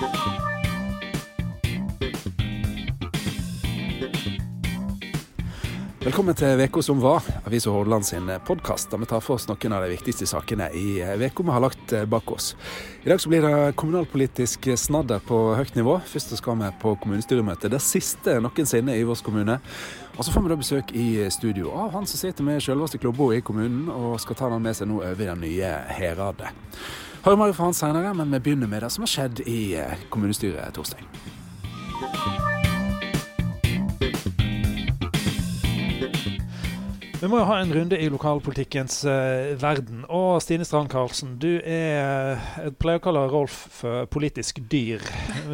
thank you Velkommen til Veko som var, Avisa Hordaland sin podkast der vi tar for oss noen av de viktigste sakene i veka vi har lagt bak oss. I dag så blir det kommunalpolitisk snadder på høyt nivå. Først så skal vi på kommunestyremøte, det siste noensinne i vår kommune. Og så får vi da besøk i studio av han som sitter med selveste klubba i kommunen, og skal ta den med seg nå over i det nye Heradet. Hører mer fra han senere, men vi begynner med det som har skjedd i kommunestyret torsdag. Vi må jo ha en runde i lokalpolitikkens uh, verden. Og Stine Strand Karlsen, du er Jeg pleier å kalle Rolf for politisk dyr.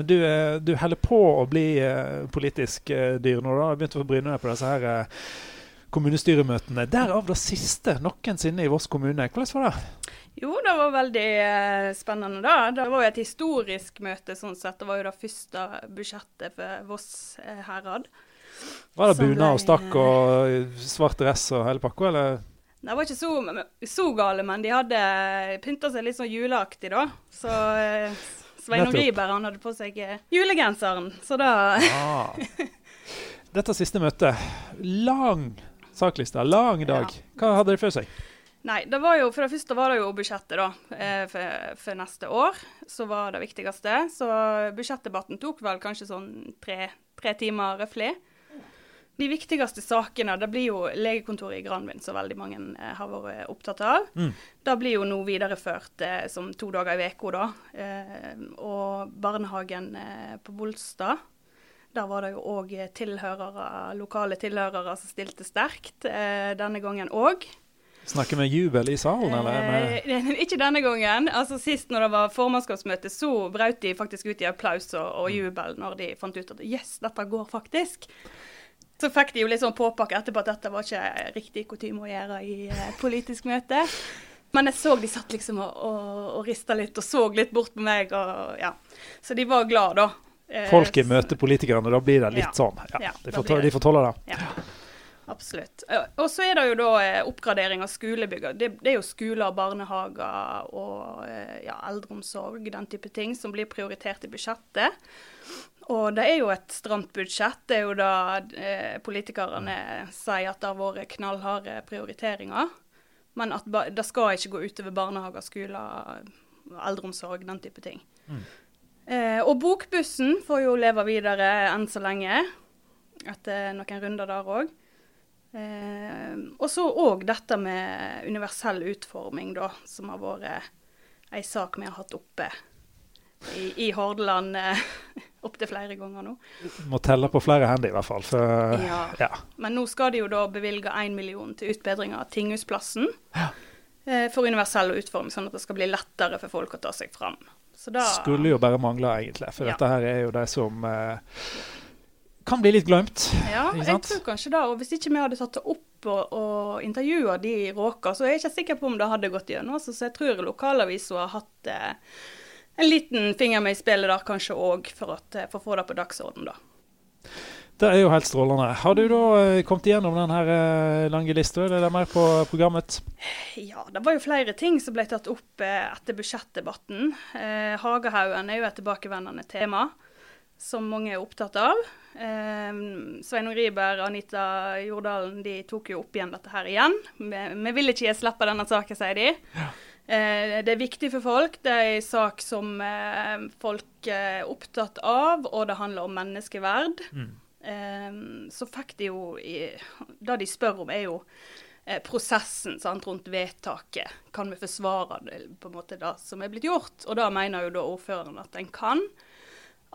Du, uh, du holder på å bli uh, politisk dyr nå, da. Begynt å bryne deg på disse her kommunestyremøtene. Derav det siste noensinne i Voss kommune. Hvordan var det? Jo, det var veldig spennende, da. Det var jo et historisk møte sånn sett. Det var jo det første budsjettet for Voss herad. Var det bunad og stakk og svart dress og hele pakka, eller? Det var ikke så, så gale, men de hadde pynta seg litt sånn juleaktig, da. Så eh, Sveinung Riiber hadde på seg eh, julegenseren, så da ah. Dette siste møtet. Lang sakliste, lang dag. Hva hadde de for seg? Nei, det var jo, For det første var det jo budsjettet da, eh, for, for, neste år, som var det viktigste. Så budsjettdebatten tok vel kanskje sånn tre, tre timer røftlig. De viktigste sakene det blir jo legekontoret i Granvin, som veldig mange eh, har vært opptatt av. Mm. Det blir jo nå videreført eh, som to dager i uka, eh, og barnehagen eh, på Bolstad. Der var det jo òg tilhørere, lokale tilhørere som stilte sterkt eh, denne gangen òg. Snakker vi jubel i salen, eller? Eh, ikke denne gangen. Altså Sist når det var formannskapsmøte, så brøt de faktisk ut i applaus og, og mm. jubel når de fant ut at yes, dette går faktisk. Så fikk de jo litt sånn påpakke etterpå at dette var ikke riktig kutyme å gjøre i et politisk møte. Men jeg så de satt liksom og, og, og rista litt og så litt bort på meg. Og, ja. Så de var glad da. Eh, Folket møter politikerne, da blir det litt ja. sånn. Ja, de, får, de får tåle det. Ja. Absolutt. Og så er det jo da eh, oppgradering av skolebygg. Det, det, er jo skoler, barnehager og eh, ja, eldreomsorg, den type ting, som blir prioritert i budsjettet. Og det er jo et stramt budsjett. Det er jo da eh, politikerne sier at det har vært knallharde prioriteringer. Men at det skal ikke gå utover barnehager, skoler, eldreomsorg, den type ting. Mm. Eh, og Bokbussen får jo leve videre enn så lenge, etter noen runder der òg. Eh, og så òg dette med universell utforming, da, som har vært ei sak vi har hatt oppe i, i Hordaland. Eh, opptil flere ganger nå. Må telle på flere hender i hvert fall. Så, ja. ja. Men nå skal de jo da bevilge 1 million til utbedring av Tinghusplassen ja. eh, for universell utforming, sånn at det skal bli lettere for folk å ta seg fram. Da, Skulle jo bare mangle, egentlig. For ja. dette her er jo de som eh, kan bli litt glemt. Ja, jeg tror kanskje det. Og hvis ikke vi hadde tatt det opp og, og intervjua de råka, så er jeg ikke sikker på om det hadde gått gjennom. Så jeg tror lokalavisa har hatt eh, en liten finger med i spillet der kanskje òg, for, eh, for, å få det på dagsordenen, da. Det er jo helt strålende. Har du da eh, kommet igjennom den her eh, lange lista, eller er det mer på programmet? Ja, det var jo flere ting som ble tatt opp etter budsjettdebatten. Eh, Hagehaugen er jo et tilbakevendende tema som mange er opptatt av. Eh, Sveinung Riiber, Anita Jordalen de tok jo opp igjen dette her igjen. Vi, vi vil ikke gi slipp av denne saken, sier de. Ja. Eh, det er viktig for folk. Det er en sak som eh, folk er opptatt av, og det handler om menneskeverd. Mm. Eh, så fikk de jo Det de spør om, er jo prosessen sant, rundt vedtaket. Kan vi forsvare det, på en måte det som er blitt gjort? Og da mener jo da ordføreren at en kan.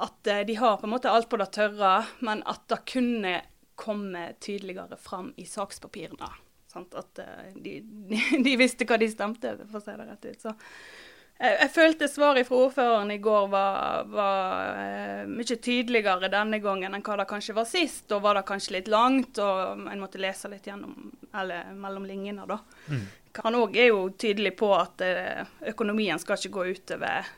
At de har på en måte alt på det tørre, men at det kunne komme tydeligere fram i sakspapirene. Sant? At uh, de, de, visste hva de stemte for å si det rett ut. Så jeg, jeg følte svaret fra ordføreren i går var, var uh, mye tydeligere denne gangen enn hva det kanskje var sist. Og var det kanskje litt langt, og en måtte lese litt gjennom, eller mellom linjene, da. Mm. Han òg er jo tydelig på at uh, økonomien skal ikke gå utover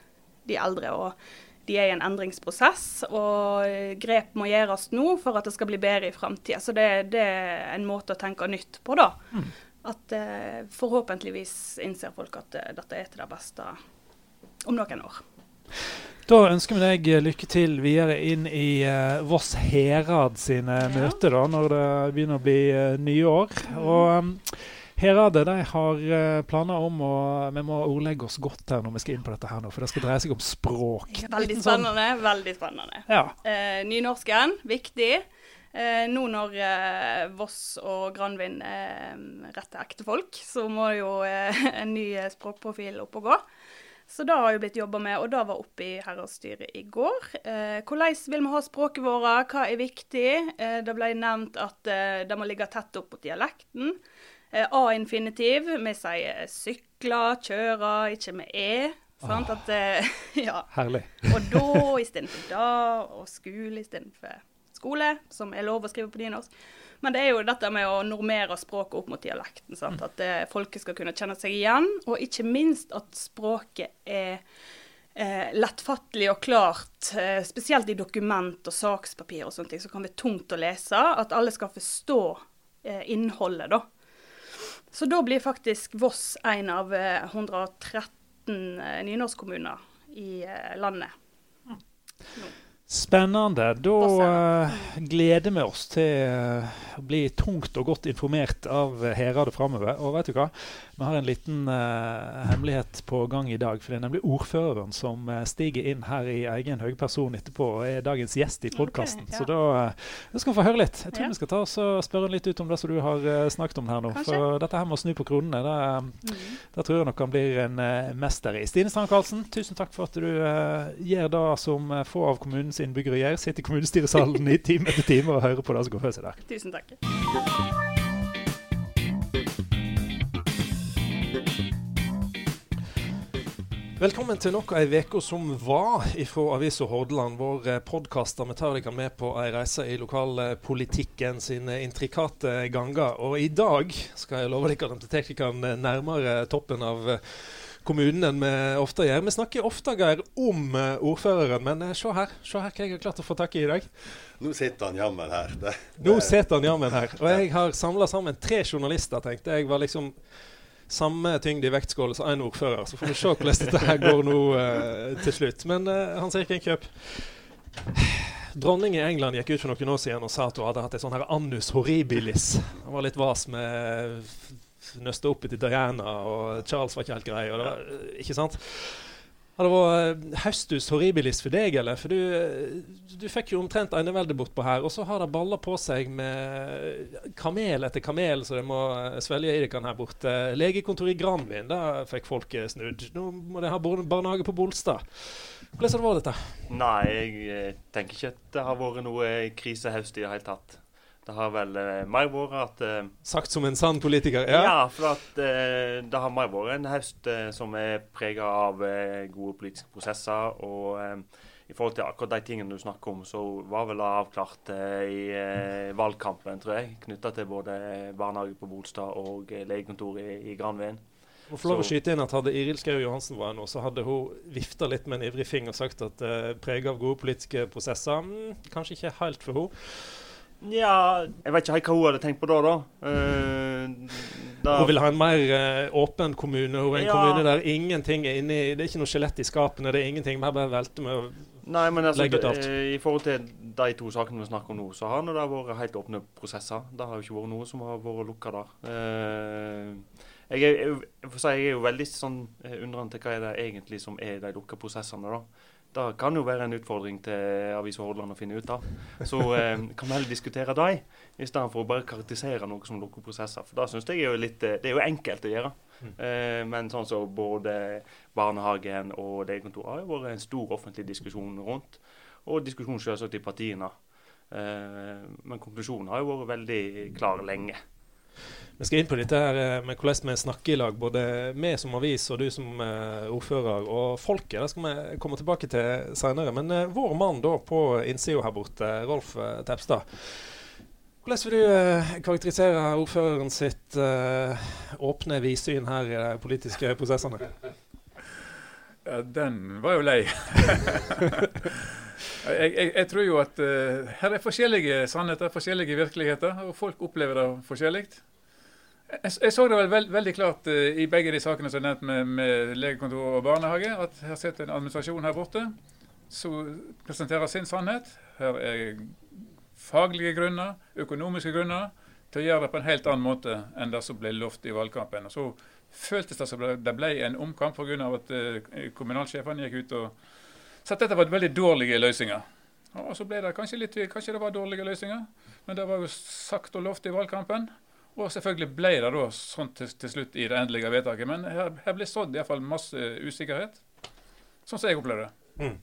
de eldre. og de er i en endringsprosess, og grep må gjøres nå for at det skal bli bedre i framtida. Så det, det, er en måte å tenke nytt på, da. Mm. At eh, forhåpentligvis innser folk at uh, dette er til det beste om noen år. Da ønsker vi deg lykke til videre inn i uh, Voss Herad sine ja. møter da, når det begynner å bli uh, nye år. Mm. Og um, Heradet de har uh, planer om å Vi må ordlegge oss godt her når vi skal inn på dette her nå, for det skal dreie seg om språk. Veldig sånn- spennende. Sånn. Veldig spennende. Ja. Eh, nynorsken, viktig. Eh, nå når Voss og Granvin er rett til ektefolk, så må jo en ny språkprofil opp og gå. Så det har jo blitt jobba med, og det var oppe i herredsstyret i går. Eh, hvordan vil vi ha språket vårt, hva er viktig? Eh, det ble nevnt at eh, det må ligge tett opp mot dialekten. Eh, A-infinitiv. Vi sier sykle, kjøre, ikke med e. Sant? At, eh, ja. Herlig. og da istedenfor da, og skole istedenfor skole, som er lov å skrive på nynorsk. Men det er jo dette med å normere språket opp mot dialekten. Sant? At det, eh, folket skal kunne kjenne seg igjen. Og ikke minst at språket er eh, lettfattelig og klart. Eh, spesielt i dokument og sakspapir og sånne ting, som kan være tungt å lese. At alle skal forstå eh, innholdet, da. Så da blir faktisk Voss en av 113 eh, nynorskkommuner i eh, landet. Nå. Spennende. Da uh, gleder vi oss til uh, å bli tungt og godt informert av Heradet framover. Og vet du hva? Vi har en liten uh, hemmelighet på gang i dag. For det er nemlig ordføreren som stiger inn her i egen høyperson etterpå og er dagens gjest i podkasten. Okay, ja. Så da, skal vi få høre litt. Jeg tror ja. vi skal ta oss og spørre litt ut om det som du har snakket om her nå. Kanskje. For dette her med å snu på kronene, det, mm. det tror jeg nok han blir en mester i. Stine Strand Karlsen, tusen takk for at du gjør det som få av kommunens kommunens innbyggere gjør. Sitter i kommunestyresalen i time etter time og hører på det som går for seg der. Tusen takk. Velkommen til nok ei uke som var ifra Avisa Hordaland, vår eh, podkast der vi tar dere med på ei reise i lokalpolitikken sine intrikate ganger. Og i dag skal jeg love dere at vi tar dere nærmere toppen av kommunen enn vi ofte gjør. Vi snakker ofte Geir, om uh, ordføreren, men uh, se her se her hva jeg har klart å få tak i i dag. Nå sitter han jammen her. Det, det. Nå sitter han jammen her. Og jeg har samla sammen tre journalister, tenkte jeg var liksom samme tyngde i vektskålen som én ordfører. Så får vi se hvordan dette her går nå uh, til slutt. Men Hans Erik Innkjøp Dronning i England gikk ut for noen år siden og sa at hun hadde hatt en sånn her annus horribilis. Han var litt vas med nøsta opp etter Diana, og Charles var ikke helt grei. Og det var, ikke sant? Har det vært eh, horribilis for deg, eller? For du, eh, du fikk jo omtrent eneveldet bortpå her, og så har det balla på seg med kamel etter kamel så de må eh, svelge i dere her borte. Legekontor i Granvin, der fikk folk snudd. Nå må de ha barnehage på Bolstad. Hvordan har det vært dette? Nei, jeg tenker ikke at det har vært noe krisehøst i det hele tatt. Det har vel meg mer vært at eh, Sagt som en sann politiker? Ja, ja for at eh, det har mer vært en høst eh, som er prega av eh, gode politiske prosesser. Og eh, i forhold til akkurat de tingene du snakker om, så var vel det avklart i valgkampen, tror jeg. Knytta til både barnehage på Bolstad og legekontoret i, i Granveen. Og for lov å skyte inn at Hadde Iril Skau Johansen vært nå, så hadde hun vifta litt med en ivrig finger og sagt at uh, prega av gode politiske prosesser mm, Kanskje ikke helt for henne. Ja Jeg vet ikke helt hva hun hadde tenkt på da. da. Uh, da. Hun vil ha en mer uh, åpen kommune. Hun er en ja. kommune der ingenting er inni Det er ikke noe skjelett i skapene. Det er ingenting. Vi bare velter med å Nei, men altså, legge ut alt. Uh, I forhold til de to sakene vi snakker om nå, så har det vært helt åpne prosesser. Det har jo ikke vært noe som har vært lukka der. Jeg er, jeg, si, jeg er, jo veldig sånn undrende til hva er det egentlig som er de lukka prosessene. da. Det kan jo være en utfordring til Avisa Hordaland å finne ut av. Så eh, kan vi heller diskutere dem, i stedet for å bare karakterisere noe som lukkede prosesser. For da synes jeg er jo litt, eh, Det er jo enkelt å gjøre. Mm. Eh, men sånn som så både barnehagen og legekontoret har jo vært en stor offentlig diskusjon rundt. Og diskusjon selvsagt i partiene. Eh, men konklusjonen har jo vært veldig klar lenge. Vi skal inn på dette her eh, med hvordan vi snakker i lag, både vi som avis og du som uh, ordfører, og folket. Det skal vi komme tilbake til senere. Men uh, vår mann da på innsida her borte, Rolf Tepstad. Hvordan vil du karakterisere ordføreren sitt åpne vidsyn her i de politiske prosessene? Ja, den var jo lei. jeg, jeg, jeg, tror jo at her er forskjellige sannheter, forskjellige virkeligheter, og folk opplever det forskjellig. Jeg, jeg, så det vel veld, veldig klart uh, i begge de sakene som er nevnt med, med, legekontor og barnehage, at her sitter en administrasjon her borte som presenterer sin sannhet. Her er faglige grunner, økonomiske grunner, til å gjøre det på en helt annen måte enn det som ble lovt i valgkampen. Og så føltes det som det ble en omkamp pga. at uh, kommunalsjefene gikk ut og sa at dette var veldig dårlige løsninger. Og så ble det kanskje litt kanskje det var dårlige løsninger, men det var jo sagt og lovt i valgkampen. Og selvfølgelig ble det da sånn til, til slutt i det endelige vedtaket. Men her, her ble sådd iallfall masse usikkerhet, sånn som jeg opplevde det. Mm.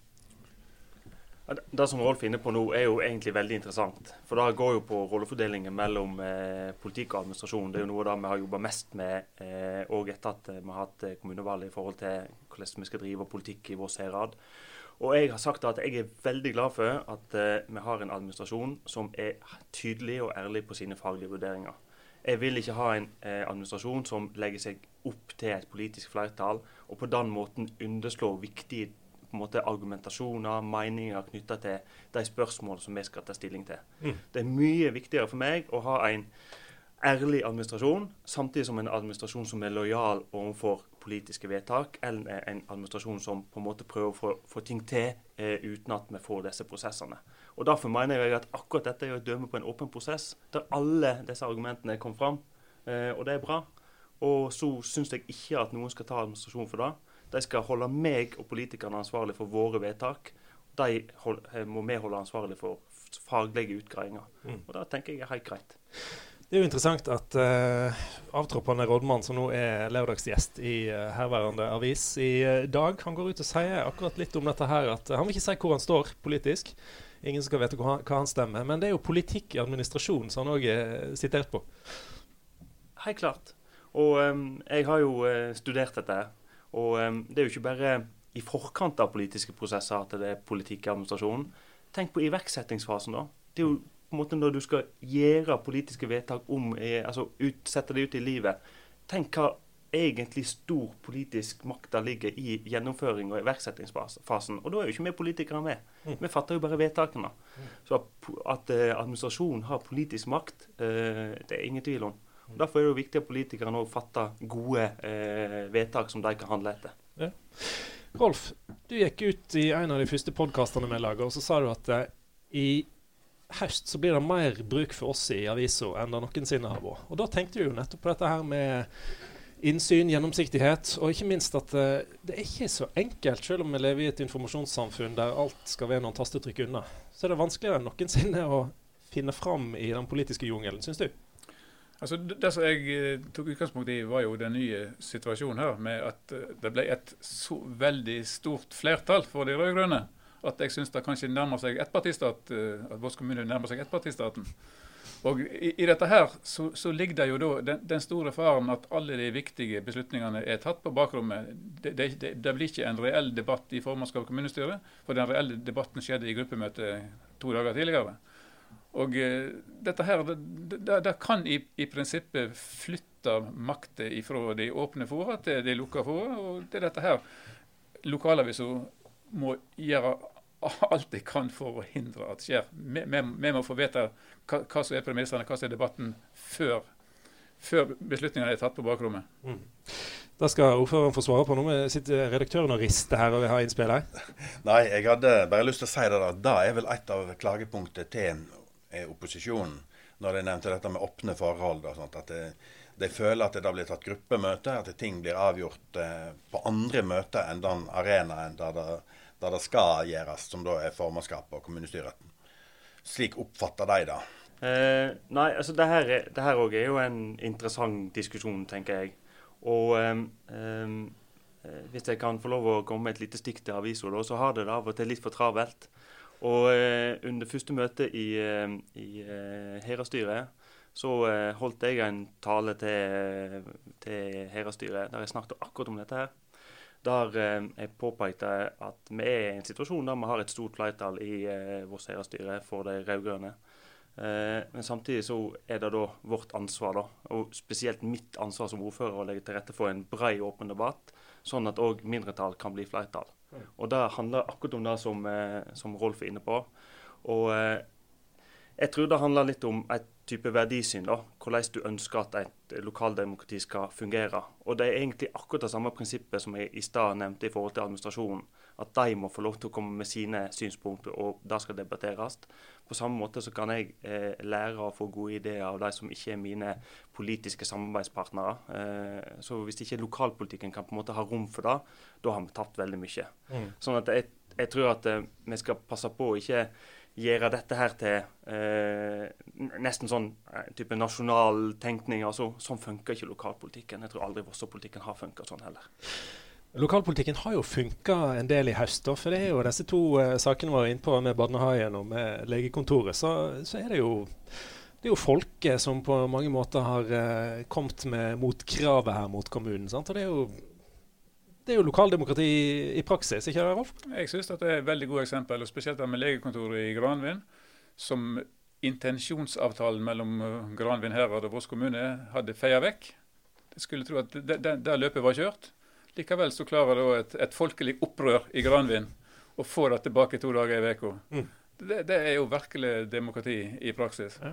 Det som Rolf er inne på nå, er jo egentlig veldig interessant. For det går jo på rollefordelingen mellom eh, politikk og administrasjon. Det er jo noe av det vi har jobba mest med òg eh, etter at eh, vi har hatt eh, kommunevalg i forhold til hvordan vi skal drive politikk i vår særad. Og jeg har sagt at jeg er veldig glad for at eh, vi har en administrasjon som er tydelig og ærlig på sine faglige vurderinger. Jeg vil ikke ha en eh, administrasjon som legger seg opp til et politisk flertall, og på den måten underslår viktige på en måte argumentasjoner, meninger knytta til de spørsmål som vi skal ta stilling til. Mm. Det er mye viktigere for meg å ha en ærlig administrasjon, samtidig som en administrasjon som er lojal overfor politiske vedtak, eller en administrasjon som på en måte prøver å få, få ting til eh, uten at vi får disse prosessene. Og Derfor mener jeg at akkurat dette er et dømme på en åpen prosess, der alle disse argumentene kom fram. Eh, og det er bra. Og så syns jeg ikke at noen skal ta administrasjon for det. De skal holde meg og politikerne ansvarlig for våre vedtak. De hold, eh, må vi holde ansvarlig for faglige utgreiinger. Mm. Og Det tenker jeg er helt greit. Det er jo interessant at uh, avtroppende rådmann, som nå er lørdagsgjest i uh, herværende avis i uh, dag, han går ut og sier akkurat litt om dette her. at uh, Han vil ikke si hvor han står politisk. Ingen skal vite hva, hva han stemmer. Men det er jo politikk i administrasjonen som han òg er sitert på. Helt klart. Og um, jeg har jo studert dette. Og um, det er jo ikke bare i forkant av politiske prosesser at det er politikk i administrasjonen. Tenk på iverksettingsfasen, da. Det er jo på en måte når du skal gjøre politiske vedtak om, altså ut, sette det ut i livet. Tenk hva egentlig stor politisk makt ligger i gjennomføring og iverksettingsfasen. Og da er jo ikke vi politikere med. Mm. Vi fatter jo bare vedtakene. Mm. Så at uh, administrasjonen har politisk makt, uh, det er ingen tvil om. Og Derfor er det jo viktig at politikerne òg fatter gode eh, vedtak som de kan handle etter. Ja. Rolf, du gikk ut i en av de første podkastene vi laga, og så sa du at eh, i høst så blir det mer bruk for oss i avisa enn det noensinne har vært. Og da tenkte vi jo nettopp på dette her med innsyn, gjennomsiktighet, og ikke minst at uh, det er ikke så enkelt, selv om vi lever i et informasjonssamfunn der alt skal være noen tastetrykk unna. Så er det vanskeligere enn noensinne å finne fram i den politiske jungelen, syns du? Altså, det som jeg eh, tok utgangspunkt i, var jo den nye situasjonen her, med at eh, det ble et så veldig stort flertall for de rød-grønne. At jeg syns det kanskje nærmer seg ettpartistat, eh, at Voss kommune nærmer seg ettpartistaten. Og i, i, dette her så, så, ligger det jo da den, den, store faren at alle de viktige beslutningene er tatt på bakrommet. Det, det, det, blir ikke en reell debatt i formannskap kommunestyret, for den reelle debatten skjedde i gruppemøtet to dager tidligere. Og uh, dette her, det, det, det kan i, i, prinsippet flytte makten fra de åpne fora til de lukka fora. Og det er dette her lokalavisa må gjøre alt de kan for å hindre at skjer. Vi, vi, vi må få vite hva, hva, som er premissene, hva som er debatten, før, før beslutningene er tatt på bakrommet. Mm. Da skal ordføreren få svare på noe. Sitter redaktøren og rister her og vil ha innspill her? Nei, jeg hadde bare lyst til å si det. da. Det er vel et av klagepunktene til opposisjonen når de nevnte dette med åpne forhold. og sånt, at de, de føler at det da blir tatt gruppemøte, at ting blir avgjort eh, på andre møter enn den arenaen der det, der det skal gjøres, som da er formannskapet og kommunestyretten. Slik oppfatter de det. Eh, nei, altså det her, det her er jo en interessant diskusjon, tenker jeg. Og eh, eh, hvis jeg kan få lov å komme med et lite stikk til avisa, så har det av og til litt for travelt. Og eh, under første møte i, eh, i eh, Herastyret så holdt jeg en tale til, til Herastyret der jeg snakket akkurat om dette her. Der jeg påpekte at vi er i en situasjon der vi har et stort flertall i vårt Herastyre for de rød-grønne. Men samtidig så er det da vårt ansvar, da, og spesielt mitt ansvar som ordfører, å legge til rette for en brei, åpen debatt, sånn at òg mindretall kan bli flertall. Og det handler akkurat om det som, eh, som Rolf er inne på. Og eh, jeg tror det handler litt om et type verdisyn. da, Hvordan du ønsker at et lokaldemokrati skal fungere. Og Det er egentlig akkurat det samme prinsippet som jeg i stad nevnte i forhold til administrasjonen. At de må få lov til å komme med sine synspunkter, og det skal debatteres. På samme måte så kan jeg eh, lære å få gode ideer av de som ikke er mine politiske samarbeidspartnere. Eh, så hvis ikke lokalpolitikken kan på en måte ha rom for det, da har vi tapt veldig mye. Mm. Sånn at jeg, jeg tror at eh, vi skal passe på å ikke gjøre dette her til eh, nesten sånn eh, type nasjonal tenkning. altså Sånn funker ikke lokalpolitikken. Jeg tror aldri Vossapolitikken har funka sånn heller. Lokalpolitikken har jo funka en del i høst. For det er jo disse to uh, sakene vi var inne på med barnehagen og med legekontoret. Så, så, er det jo det er jo folket som på mange måter har eh, kommet med motkravet her mot kommunen. Sant? Og det er jo det er jo lokaldemokrati i praksis, ikke det, Rolf? Jeg at det er et veldig godt eksempel, og spesielt det med legekontoret i Granvin. Som intensjonsavtalen mellom uh, Granvin herad og Voss kommune hadde feia vekk. Jeg skulle tro at det, det, det løpet var kjørt. Likevel så klarer da et, et folkelig opprør i Granvin å få det tilbake to dager i uka. Mm. Det, det, er jo virkelig demokrati i praksis. Ja.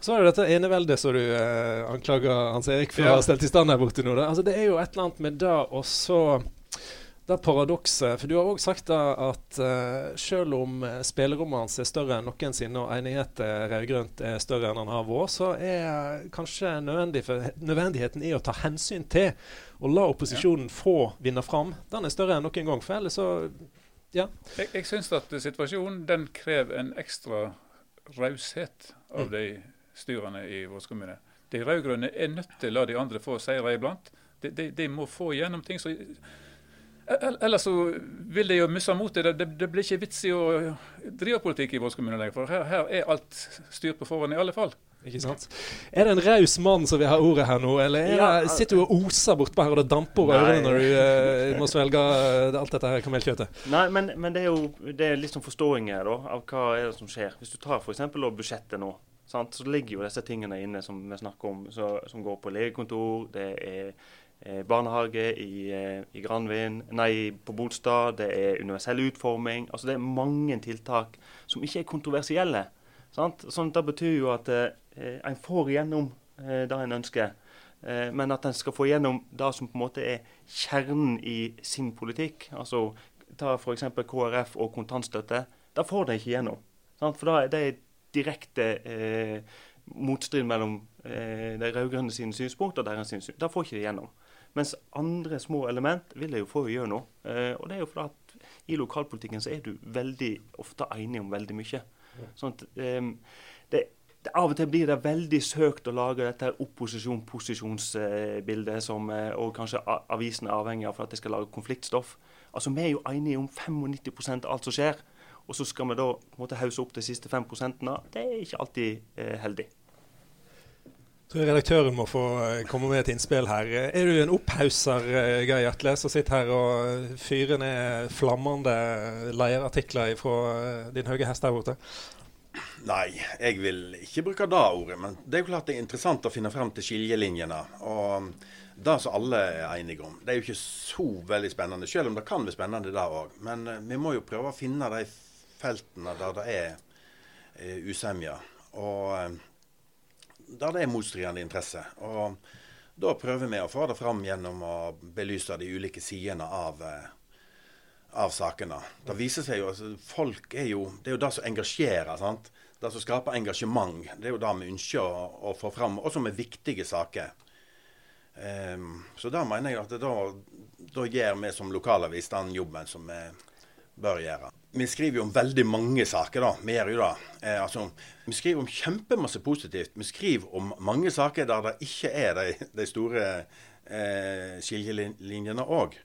Så er det dette eneveldet som du eh, anklager Hans Erik for ja. å ha stelt i stand her borte nå. Altså, det er jo et eller annet med det og så det paradokset. For du har òg sagt da at uh, selv om spillerommet hans er større enn noensinne, og enighet rød-grønt er større enn han har vært, så er kanskje nødvendig for, nødvendigheten i å ta hensyn til å la opposisjonen ja. få vinne fram, den er større enn noen gang. For ellers så ja. Jeg, jeg syns at situasjonen den krever en ekstra raushet av mm. de styrene i vår kommune. De rød-grønne er nødt til å la de andre få seire iblant. De, de, de, må få gjennom ting. Så, ellers så vil de jo miste motet. Det, det, det, blir ikke vits i å drive politikk i vår kommune lenger. For her, her er alt styrt på forhånd i alle fall. Ikke sant? Er det en raus mann som vil ha ordet her nå, eller ja, det, sitter du og oser bortpå her og det damper over ørene når du uh, må svelge uh, alt dette her kamelkjøttet? Nei, men, men, det er jo det er litt sånn forståing her da, av hva er det som skjer. Hvis du tar f.eks. budsjettet nå, sant? så ligger jo disse tingene inne som vi snakker om, så, som går på legekontor, det er eh, barnehage i, eh, i Granvin, nei, på Bolstad, det er universell utforming. altså Det er mange tiltak som ikke er kontroversielle. Sant? Sånn, det betyr jo at eh, Eh, en får igjennom eh, det en ønsker. Eh, men at en skal få igjennom det som på en måte er kjernen i sin politikk. altså Ta f.eks. KrF og kontantstøtte. Det får de ikke igjennom. Sant? For da, det er direkte eh, motstrid mellom eh, de rød-grønne sine synspunkter og deres synspunkter. Det får ikke de igjennom. Mens andre små element vil de jo få gjennom. Eh, og det er jo fordi at i lokalpolitikken så er du veldig ofte enig om veldig mye. Sånn at, eh, det av og til blir det veldig søkt å lage dette opposisjon-posisjonsbildet, som eh, og kanskje avisen er avhengig av for at de skal lage konfliktstoff. Altså, Vi er jo enige om 95 av alt som skjer, og så skal vi da på en måte hause opp de siste 5% Det er ikke alltid eh, heldig. Tror redaktøren må få eh, komme med et innspill her. Er du en opphauser, eh, Geir Gjertle, som sitter her og fyrer ned flammende leierartikler fra din høye hest der borte? Nei, jeg vil ikke bruke det ordet. Men det er jo klart det er interessant å finne frem til skiljelinjene. Og det som alle er enige om. Det er jo ikke så veldig spennende, selv om det kan være spennende det òg. Men vi må jo prøve å finne de feltene der det er usemje. Og der det er motstridende interesser. Og da prøver vi å få det fram gjennom å belyse de ulike sidene av uh, av sakene. Det viser seg jo altså, folk er jo, Det er jo det som engasjerer. sant? Det som skaper engasjement. Det er jo det vi ønsker å, å få fram, og som er viktige saker. Um, så da mener jeg at da, da gjør vi som lokalavis den jobben som vi bør gjøre. Vi skriver jo om veldig mange saker, da. Vi gjør jo det. Eh, altså, vi skriver om kjempemasse positivt. Vi skriver om mange saker der det ikke er de, de store eh, skillelinjene òg.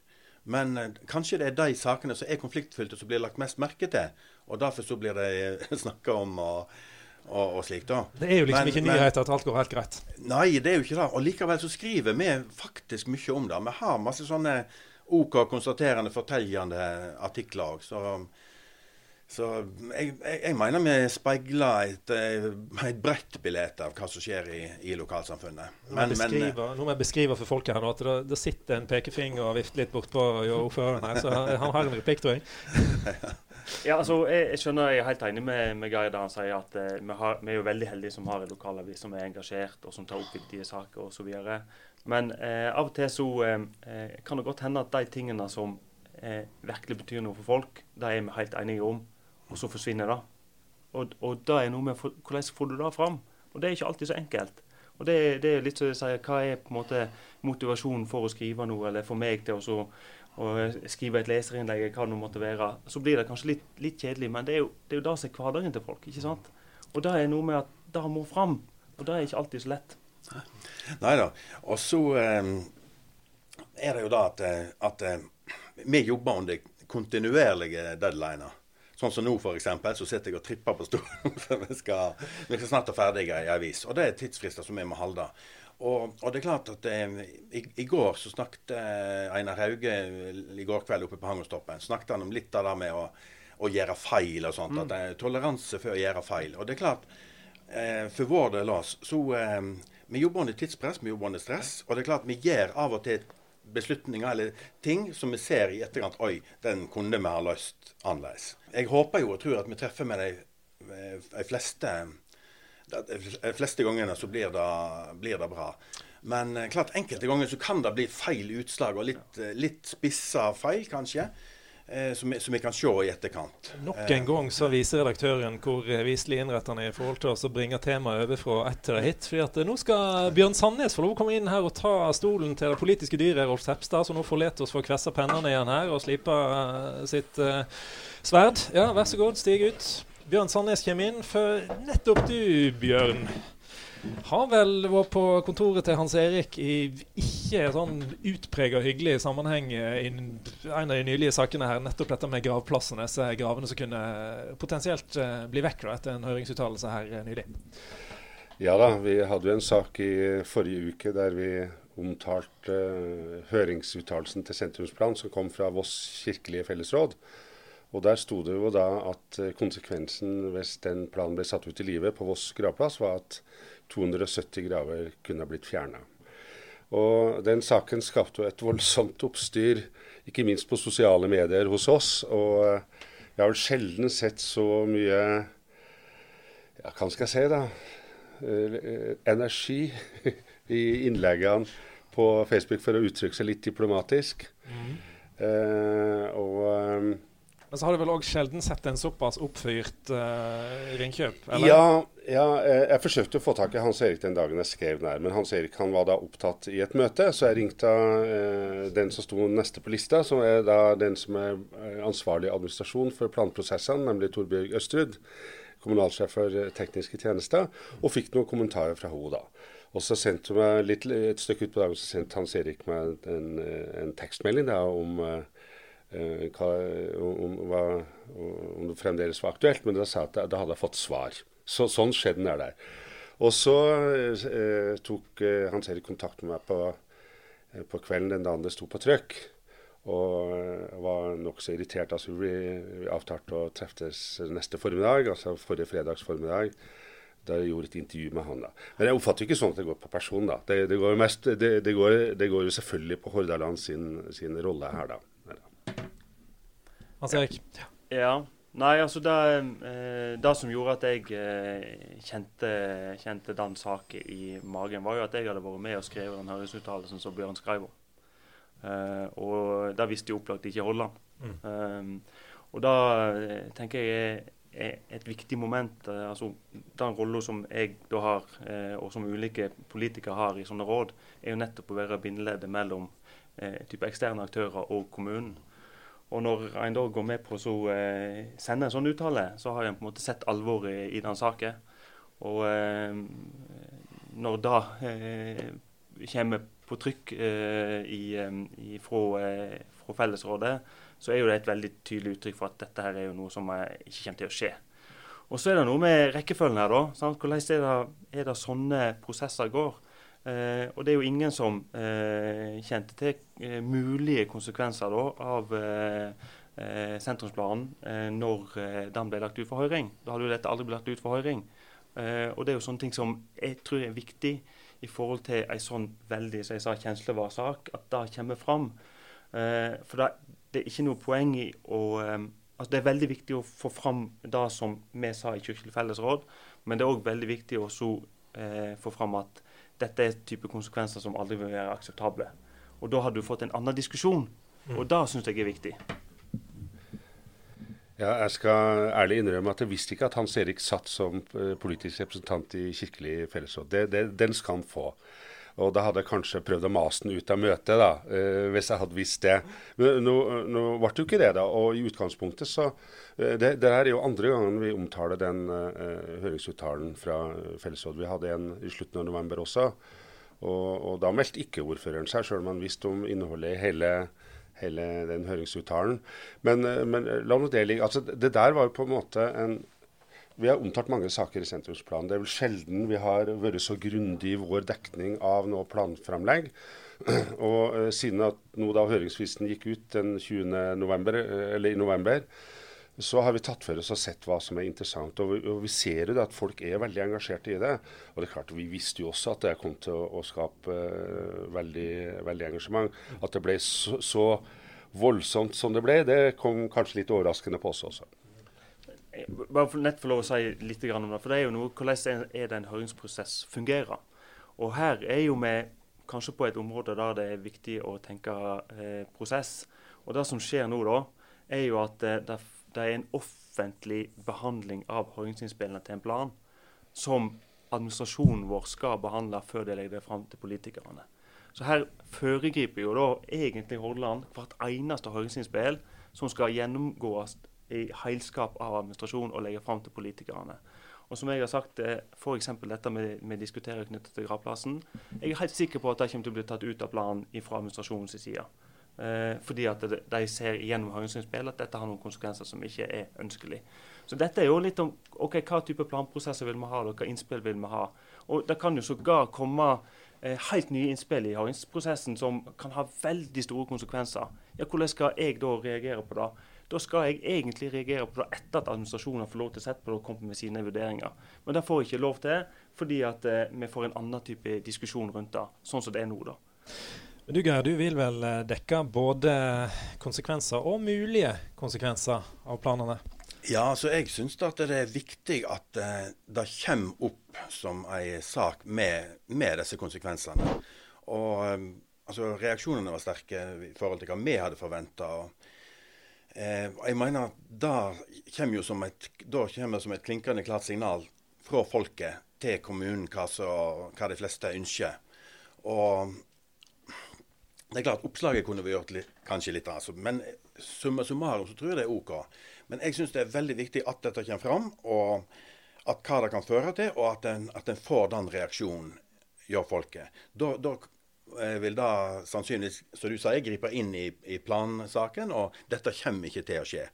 Men eh, kanskje det er de sakene som er konfliktfylte, som blir lagt mest merke til. Og derfor så blir det snakka om og, og, og slik. Det er jo liksom men, ikke nyheter at alt går helt greit? Nei, det er jo ikke det. Og likevel så skriver vi faktisk mye om det. Vi har masse sånne OK konstaterende, fortellende artikler òg. Så jeg, jeg, jeg mener vi speiler et, eh, et bredt bilde av hva som skjer i, i lokalsamfunnet. Men, men, eh, nå må jeg beskrive for folket her nå at det, det sitter en pekefinger og vifter litt bortpå ordføreren her, så han har en replikk, tror jeg. ja, altså, jeg, jeg, skjønner, jeg er helt enig med, med Geir da han sier at eh, vi, har, vi, er jo veldig heldige som har en lokalavis som er engasjert, og som tar opp viktige saker osv. Men eh, av og til så eh, kan det godt hende at de tingene som eh, virkelig betyr noe for folk, det er vi helt enige om og så forsvinner det. Og, og det er noe med hvordan får du det fram? Og det er ikke alltid så enkelt. Og det, det er litt som jeg sier, Hva er på en måte motivasjonen for å skrive noe, eller for meg til å, å skrive et leserinnlegg, hva det måtte være. Så blir det kanskje litt, litt kjedelig, men det er jo det er jo som er hverdagen til folk. ikke sant? Og det er noe med at det må fram. Og det er ikke alltid så lett. Nei da. Og så um, er det jo da at, eh, at uh, vi jobber under kontinuerlige deadliner. Sånn som nå, f.eks., så sitter jeg og tripper på stolen. vi skal, vi skal snart ha ferdig ei avis. Og det er tidsfrister som vi må holde. Og, og, det er klart at eh, i, i, går så snakket eh, Einar Hauge i går kveld oppe på Hangostoppen snakket han om litt av det med å, å gjøre feil og sånt. Mm. At det er toleranse for å gjøre feil. Og det er klart, eh, for vår del så eh, Vi jobber under tidspress, vi jobber under stress. Og det er klart vi gjør av og til beslutninger eller ting som vi ser i etterkant Oi, den kunne vi ha løst annerledes. Jeg håper jo og tror at vi treffer med de, de fleste de fleste gangene så blir det, blir det bra. Men eh, klart enkelte ganger så kan det bli feil utslag, og litt, litt spissa feil, kanskje. Eh, som, som, vi kan se i etterkant. Nok en eh, gang så viser redaktøren hvor viselig innrettet han er i forhold til å bringe temaet over fra ett til hit. fordi at eh, Nå skal Bjørn Sandnes få lov å komme inn her og ta stolen til det politiske dyret Rolf Sepstad, som nå forlater oss for å kvesse pennene igjen her og slipe uh, sitt uh, sverd. Ja, vær så god, stig ut. Bjørn Sandnes kommer inn. For nettopp du, Bjørn, har vel vært på kontoret til Hans Erik i ikke sånn utprega hyggelig sammenheng i en av de nylige sakene her, nettopp dette med gravplassene, disse gravene som kunne potensielt eh, bli vekk da, etter en høringsuttalelse her eh, nylig. Ja da, vi hadde jo en sak i forrige uke der vi omtalte uh, høringsuttalelsen til sentrumsplan som kom fra Voss kirkelige fellesråd. Og Der sto det jo da at konsekvensen hvis den planen ble satt ut i livet på Voss gravplass, var at 270 graver kunne ha blitt fjerna. Og Den saken skapte jo et voldsomt oppstyr, ikke minst på sosiale medier hos oss. Og jeg har vel sjelden sett så mye ja, hva skal jeg si, da? Eh, energi i innleggene på Facebook for å uttrykke seg litt diplomatisk. Mm. Eh, og eh, men så har du vel òg sjelden sett en såpass oppfyrt uh, ringkjøp? eller? Ja, ja, eh, jeg forsøkte å få tak i Hans Erik den dagen jeg skrev den her, men Hans Erik han var da opptatt i et møte. Så jeg ringte uh, den som sto neste på lista, som er da den som er ansvarlig administrasjon for planprosessene, nemlig Torbjørg Østrud, kommunalsjef for tekniske tjenester, og fikk noen kommentarer fra henne da. Og så sendte hun meg litt, et stykke ut på dagen så sendte Hans Erik meg en, en tekstmelding da, om uh, hva, om, hva, om, det fremdeles var aktuelt, men da sa jeg at da hadde jeg fått svar. Så, sånn skjedde den der. Og så eh, tok eh, Hans Erik kontakt med meg på, eh, på, kvelden den dagen det sto på trykk. Og eh, var nokså irritert. altså Vi, vi avtalte å treffes neste formiddag, altså forrige fredags formiddag. Da jeg gjorde et intervju med han. da. Men jeg oppfatter ikke sånn at det går på person. da. Det, det, går, mest, det, det går, går, jo selvfølgelig på Hordaland sin, sin rolle her, da. Hans Erik? Ja. Nei, altså det, eh, det, som gjorde at jeg eh, kjente, kjente den saken i magen, var jo at jeg hadde vært med og skrevet den høringsuttalelsen som Bjørn skrev om. Uh, og det visste jeg opplagt ikke Holland. Mm. Um, og da tenker jeg er, et viktig moment. Altså Den rolla som jeg da har, og som ulike politikere har i sånne råd, er jo nettopp å være bindeleddet mellom type eksterne aktører og kommunen. Og når en da går med på å eh, sende en sånn uttale, så har en på en måte sett alvoret i, i den saken. Og eh, når det eh, kommer på trykk eh, i, eh, i, fra, eh, fra, Fellesrådet, så er jo det et veldig tydelig uttrykk for at dette her er jo noe som ikke kommer til å skje. Og så er det noe med rekkefølgen her, da. Sant? Hvordan er det, er det sånne prosesser går? Eh, og det er jo ingen som eh, kjente til eh, mulige konsekvenser da, av, eh, eh, sentrumsplanen eh, når den ble lagt ut for høring. Da hadde jo dette aldri blitt lagt ut for høring. Og det er jo sånne ting som jeg tror er viktig i forhold til en sånn veldig som jeg sa, kjenslevar sak, at det kommer fram. For da, det er ikke noe poeng i å altså Det er veldig viktig å få fram det som vi sa i Kirkelig fellesråd, men det er òg veldig viktig å så, få fram at dette er type konsekvenser som aldri vil være akseptable. Og da har du fått en annen diskusjon, og mm. det syns jeg er viktig. Ja, jeg skal ærlig innrømme at jeg visste ikke at Hans Erik satt som eh, politisk representant i Kirkelig fellesråd. Det, det, den skal han få. Og da hadde jeg kanskje prøvd å mase den ut av møtet, da, eh, hvis jeg hadde visst det. Men nå, nå ble det jo ikke det, da. Og i utgangspunktet så eh, Det, det er jo andre gangen vi omtaler den uh, høringsuttalen fra fellesrådet. Vi hadde en i slutten av november også. Og, og da meldte ikke ordføreren seg, sjøl om han visste om innholdet i hele hele den høringsuttalen. Men, eh, men eh, la nå det ligge. Altså, det der var jo på en måte en Vi har omtalt mange saker i sentrumsplanen. Det er vel sjelden vi har vært så grundig i vår dekning av noe planframlegg. Og eh, siden at nå da høringsfristen gikk ut den 20. November, eller i november, så har vi tatt for oss og sett hva som er interessant. Og vi, og vi ser jo at folk er veldig engasjerte i det. Og det er klart, Vi visste jo også at det kom til å, å skape uh, veldig, veldig, engasjement. At det ble så, så, voldsomt som det ble, det kom kanskje litt overraskende på oss også. Bare for nett få lov å si litt om det. For det er jo noe hvordan er det en høringsprosess fungerer. Og her er jo vi kanskje på et område der det er viktig å tenke eh, prosess. Og det som skjer nå, da, er jo at eh, det det er en offentlig behandling av høringsinnspillene til en plan som administrasjonen vår skal behandle før de legger det fram til politikerne. Så her foregriper jo da egentlig Hordaland hvert eneste høringsinnspill som skal gjennomgås i heilskap av administrasjonen og legge fram til politikerne. Og som jeg har sagt, eh, F.eks. dette med, med diskutere knyttet til gravplassen. Jeg er helt sikker på at det kommer til å bli tatt ut av planen fra administrasjonens side. Eh, fordi at de ser gjennom høringsinnspill at dette har noen konsekvenser som ikke er ønskelig. Så dette er jo litt om ok, hva type planprosesser vil vi ha, og hva innspill vil vi ha. Og Det kan jo sågar komme eh, helt nye innspill i høringsprosessen som kan ha veldig store konsekvenser. Ja, Hvordan skal jeg da reagere på det? Da skal jeg egentlig reagere på det etter at administrasjonen har fått lov til å sette på det og komme med sine vurderinger. Men det får jeg ikke lov til, fordi at eh, vi får en annen type diskusjon rundt det, sånn som det er nå. da. Men du Geir, du vil vel eh, dekke både konsekvenser og mulige konsekvenser av planene? Ja, så jeg syns det er viktig at uh, det kommer opp som en sak med, med disse konsekvensene. Og altså, Reaksjonene var sterke i forhold til hva vi hadde forventa. Uh, jeg mener det kommer som et, kommer som et klinkende klart signal fra folket til kommunen hva, så, hva de fleste ønsker. Og det er klart, Oppslaget kunne vi gjort litt, kanskje litt, altså, men summa summarum så tror jeg det er OK. Men jeg syns det er veldig viktig at dette kommer fram, og at hva det kan føre til, og at en, at en får den reaksjonen gjør folket. Da, da eh, vil da sannsynligvis, som du sier, gripe inn i, i, plansaken, og dette kommer ikke til å skje.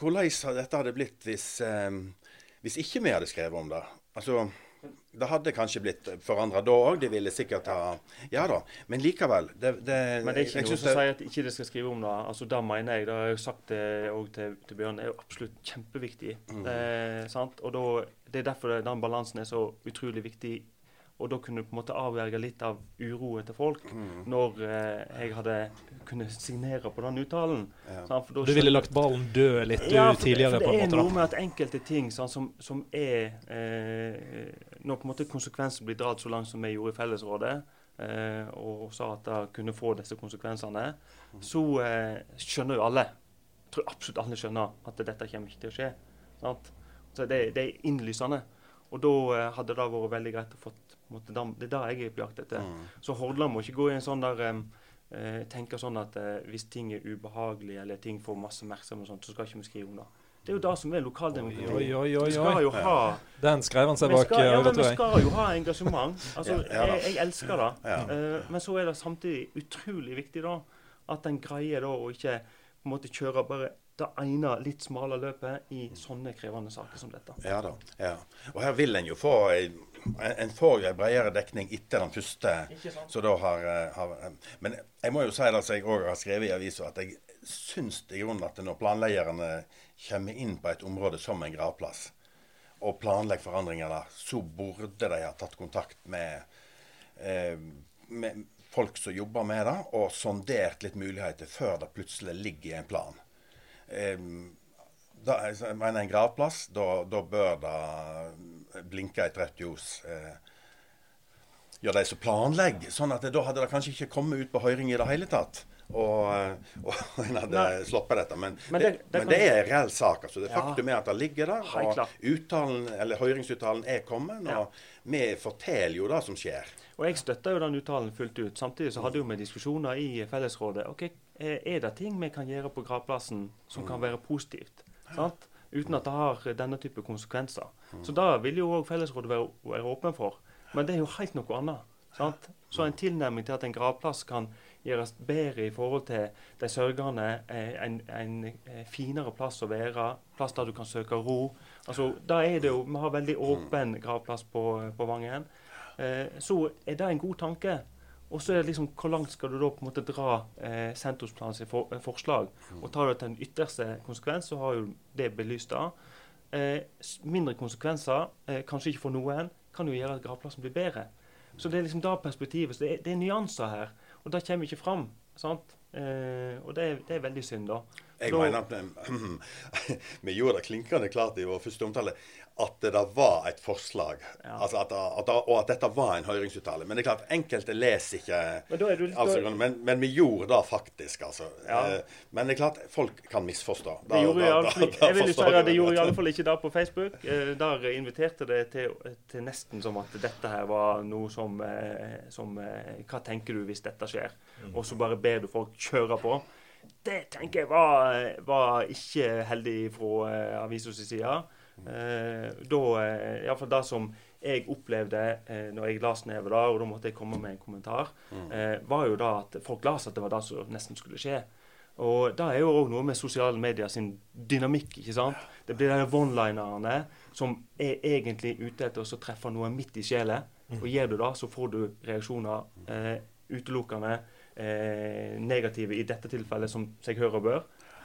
Hvordan dette hadde blitt hvis, eh, hvis ikke vi hadde skrevet om det? Altså, det hadde kanskje blitt forandra da òg. De ville sikkert ha Ja da. Men likevel. Det, det, men det er ikke noe som sier at ikke det skal skrive om det. Altså, Det mener jeg, det har jeg sagt det òg til, til, Bjørn, det er jo absolutt kjempeviktig. Mm. Det, og da, det er derfor den balansen er så utrolig viktig og da kunne du på en måte avverge litt av uroen til folk mm. når eh, jeg hadde kunnet signere på den uttalen. Ja. du ville lagt ballen død litt ja, for, tidligere? For det er noe med at enkelte ting sånn, som, som, er eh, Når på en måte konsekvensen blir dratt så langt som vi gjorde i Fellesrådet, eh, og sa at det kunne få disse konsekvensene, mm. så eh, skjønner jo alle jeg tror absolutt alle skjønner at dette kommer ikke til å skje. Sant? Så det, det er innlysende. Og da eh, hadde det vært veldig greit å få det er det jeg er på jakt etter. Mm. Så Hordaland må ikke gå i en sånn der um, uh, tenke sånn at uh, hvis ting er ubehagelig eller ting får masse oppmerksomhet, så skal ikke vi skrive om det. Det er jo det som er lokaldemokrati. Oi, oi, oi, vi skal jo ha Den skrev han seg bak skal, ja, men Vi skal jo ha engasjement. Altså, jeg, jeg, elsker det. Uh, men så er det samtidig utrolig viktig da at en greier da å ikke på en måte kjøre bare det ene litt smale løpet i sånne krevende saker som dette. Ja da. ja. Og her vil en jo få en får en bredere dekning etter den første. Så da har, eh, har, Men jeg må jo si det som jeg òg har skrevet i avisa, at jeg, syns i grunnen at når planleggerne kommer inn på et område som en gravplass, og planlegger forandringer der, så burde de ha tatt kontakt med, eh, med folk som jobber med det, og sondert litt muligheter før det plutselig ligger i en plan. Da, jeg mener En gravplass, da, da bør det blinke et rødt ljos. Eh, ja, de som planlegger. sånn at Da hadde det kanskje ikke kommet ut på høring i det hele tatt. Og, eh, og en hadde Nei. sluppet dette. Men, men, det, det, men det, er en reell sak. altså. Det ja. Faktum er at det ligger der. og uttalen, eller Høringsuttalen er kommet. Og ja. vi forteller jo det som skjer. Og Jeg støtter jo den uttalen fullt ut. Samtidig så hadde vi diskusjoner i fellesrådet. ok, Er det ting vi kan gjøre på gravplassen som kan være positivt? Sant? Uten at det har denne type konsekvenser. Så da vil jo òg fellesrådet være, være åpen for. Men det er jo helt noe annet. Sant? Så en tilnærming til at en gravplass kan gjøres bedre i forhold til de sørgende, en, en, en finere plass å være, plass der du kan søke ro. Altså, da er det jo, Vi har veldig åpen gravplass på, på Vangen. Eh, så er det en god tanke. Og så er det liksom, Hvor langt skal du da på en måte dra eh, sentrumsplanens for, forslag? Og Tar du det til en ytterste konsekvens, så har jo det belyst da. Eh, mindre konsekvenser, eh, kanskje ikke for noen, kan jo gjøre at gravplassen blir bedre. Så det er liksom da perspektivet. Så det er, det er nyanser her. Og det kommer ikke fram. sant? Eh, og det er, det er, veldig synd, da. Jeg da, mener at vi gjorde det klinkende klart i vår første omtale at det var et forslag. Ja. Altså at, at, og at dette var en høringsuttale. Men det er klart, enkelte leser ikke Men, du, altså, men, men, vi gjorde det faktisk, altså. Ja. Eh, men det er klart, folk kan misforstå. Da, det gjorde, da, da, da, jeg vil si at det gjorde i alle fall ikke det på Facebook. Eh, der inviterte det til, til, nesten som at dette her var noe som, eh, som Hva tenker du hvis dette skjer? Mm. Og så bare ber du folk kjøre på. Det tenker jeg var, var ikke heldig fra eh, avisas side. Eh, da, eh, Iallfall det som jeg opplevde eh, når jeg las nedover da, og da måtte jeg komme med en kommentar, mm. eh, var jo da at folk las at det var det som nesten skulle skje. Og det er jo òg noe med sosiale medier sin dynamikk. ikke sant? Det blir de one-linerne som er egentlig ute etter å treffe noe midt i sjela. Mm. Og gjør du det, så får du reaksjoner eh, utelukkende eh, negative i dette tilfellet, som seg hører og bør.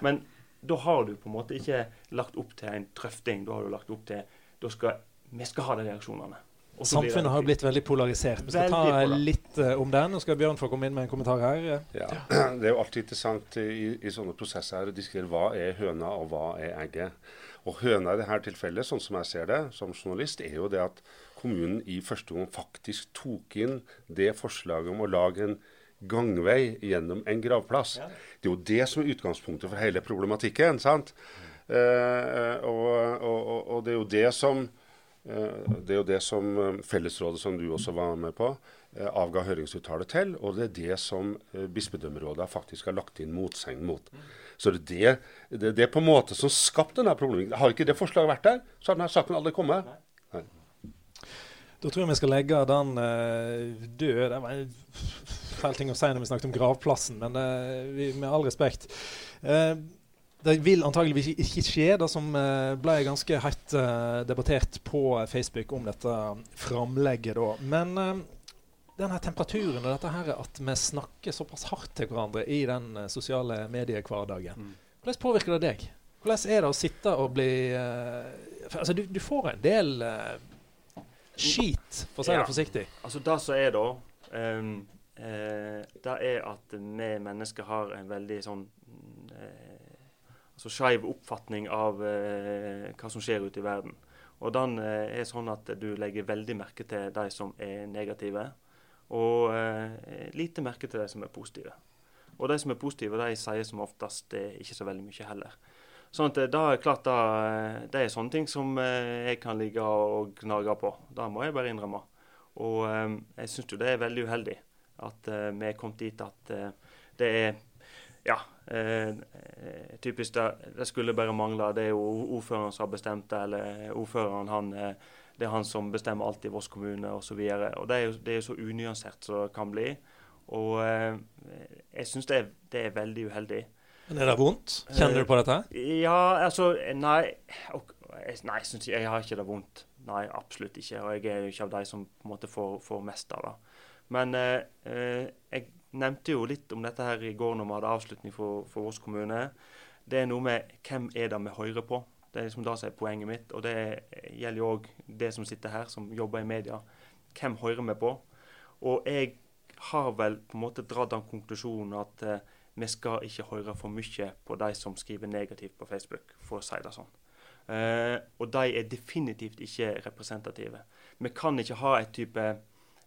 Men da har du på en måte ikke lagt opp til en trøfting. Da har du lagt opp til da skal, Vi skal ha de reaksjonene. Samfunnet har blitt veldig polarisert. Vi skal ta litt uh, om den. Nå skal Bjørn få komme inn med en kommentar her. Ja, Det er jo alltid interessant i, i sånne prosesser å diskutere hva er høna og hva er egget. Og høna i dette tilfellet, sånn som jeg ser det som journalist, er jo det at kommunen i første gang faktisk tok inn det forslaget om å lage en gangvei gjennom en gravplass. Ja. Det er jo det som er utgangspunktet for hele problematikken. sant? Mm. Eh, og, og, og, det er jo det som eh, det er jo det som eh, Fellesrådet, som du også var med på, eh, avga høringsuttale til. Og det er det som eh, bispedømmerådet faktisk har lagt inn motseng mot. Mm. Så det er det, det, det er på en måte som skapte denne problemet. Har ikke det forslaget vært der, så har denne saken aldri kommet. Nei. Da tror jeg vi skal legge den uh, død. Det var en feil ting å si når vi snakket om gravplassen, men uh, vi, med all respekt. Uh, det vil antageligvis ikke skje, det som ble ganske hett debattert på Facebook om dette framlegget. da. Men denne temperaturen og dette her at vi snakker såpass hardt til hverandre i den sosiale mediehverdagen, mm. hvordan påvirker det deg? Hvordan er det å sitte og bli Altså, du, du får en del skit, for å si det forsiktig. Altså Det som er da, um, uh, det er at vi mennesker har en veldig sånn eh, altså skeiv oppfatning av eh, hva som skjer ute i verden. Og den er sånn at du legger veldig merke til de som er negative, og lite merke til de som er positive. Og de som er positive, de sier som oftest ikke så veldig mye heller. Sånn at eh, da er klart da, eh, det er sånne ting som eh, jeg kan ligge og gnage på. Det må jeg bare innrømme. Og jeg syns jo det er veldig uheldig at vi er kommet dit at det er ja, typisk det, det, skulle bare mangle. Det er jo ordføreren som har bestemt det, eller ordføreren han, det er han som bestemmer alt i Voss kommune osv. Det er jo det er så unyansert som det kan bli. Og jeg syns det, det, er veldig uheldig. Men Er det vondt? Kjenner du på dette? Ja, altså Nei, nei jeg, synes, jeg har ikke det vondt. Nei, absolutt ikke. Og jeg er jo ikke av de som på en måte får, får mest av det. Men eh, eh jeg nevnte jo litt om dette her i går når vi hadde avslutning for, for Voss kommune. Det er noe med hvem er det vi hører på. Det er liksom det som er poenget mitt. Og det gjelder jo òg det som sitter her, som jobber i media. Hvem hører vi på? Og jeg har vel på en måte dratt den konklusjonen at eh, vi skal ikke høre for mye på de som skriver negativt på Facebook, for å si det sånn. Eh, og de er definitivt ikke representative. Vi kan ikke ha et type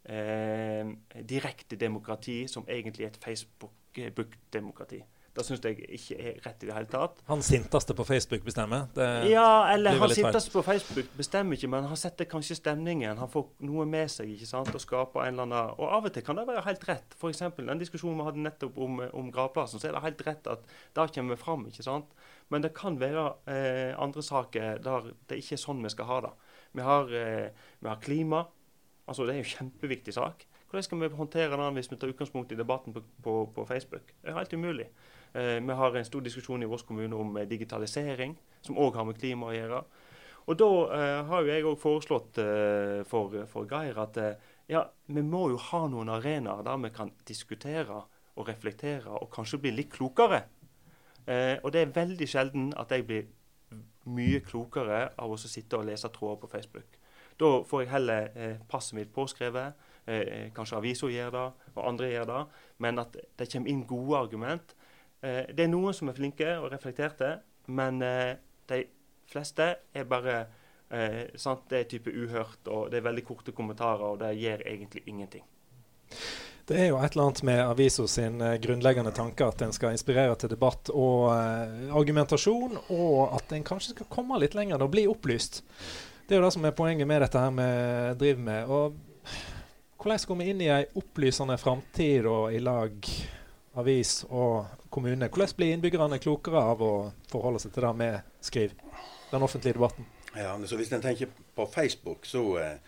eh, direkte demokrati som egentlig er et Facebook-demokrati. Det syns jeg ikke er rett i det hele tatt. Han sinteste på Facebook bestemmer? ja, eller han sinteste på Facebook bestemmer ikke, men han setter kanskje stemningen. Han får noe med seg ikke sant, og skaper en eller annen Og av og til kan det være helt rett. F.eks. den diskusjonen vi hadde nettopp om, om gravplassen, så er det helt rett at der kommer vi fram. ikke sant? Men det kan være eh, andre saker der det ikke er sånn vi skal ha det. Vi har, eh, vi har klima. Altså Det er jo en kjempeviktig sak. Hvordan skal vi håndtere den hvis vi tar utgangspunkt i debatten på, på, på Facebook? Det er helt umulig. Eh, vi har en stor diskusjon i vår kommune om eh, digitalisering, som òg har med klima å gjøre. Og Da eh, har jo jeg òg foreslått eh, for, for, Geir at eh, ja, vi må jo ha noen arenaer der vi kan diskutere og reflektere og kanskje bli litt klokere. Eh, og det er veldig sjelden at jeg blir mye klokere av å sitte og lese tråder på Facebook. Da får jeg heller eh, passet mitt påskrevet. Eh, kanskje avisa gjør det, og andre gjør det. Men at det kommer inn gode argument. Eh, det er noen som er flinke og reflekterte, men eh, de fleste er bare eh, sant? Det er type uhørt, og det er veldig korte kommentarer, og det gjør egentlig ingenting. Det er jo et eller annet med avisa sin grunnleggende tanke at en skal inspirere til debatt og uh, argumentasjon, og at en kanskje skal komme litt lenger og bli opplyst. Det er jo det som er poenget med dette her vi driver med. Og hvordan skal vi inn i ei opplysende framtid i lag, avis og kommune? Hvordan blir innbyggerne klokere av å forholde seg til det vi skriver? Den offentlige debatten. Ja, så Hvis en tenker på Facebook, så er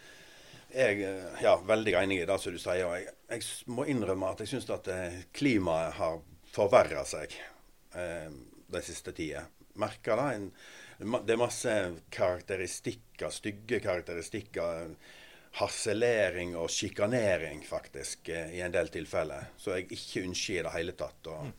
jeg eh, ja, veldig enig i det som du sier. og Jeg, jeg må innrømme at jeg syns at eh, klimaet har forverra seg eh, de siste tida. Merker det. En, det er masse karakteristikker, stygge karakteristikker. Harselering og sjikanering, faktisk, eh, i en del tilfeller. Så jeg ikke ønsker i det hele tatt. Og,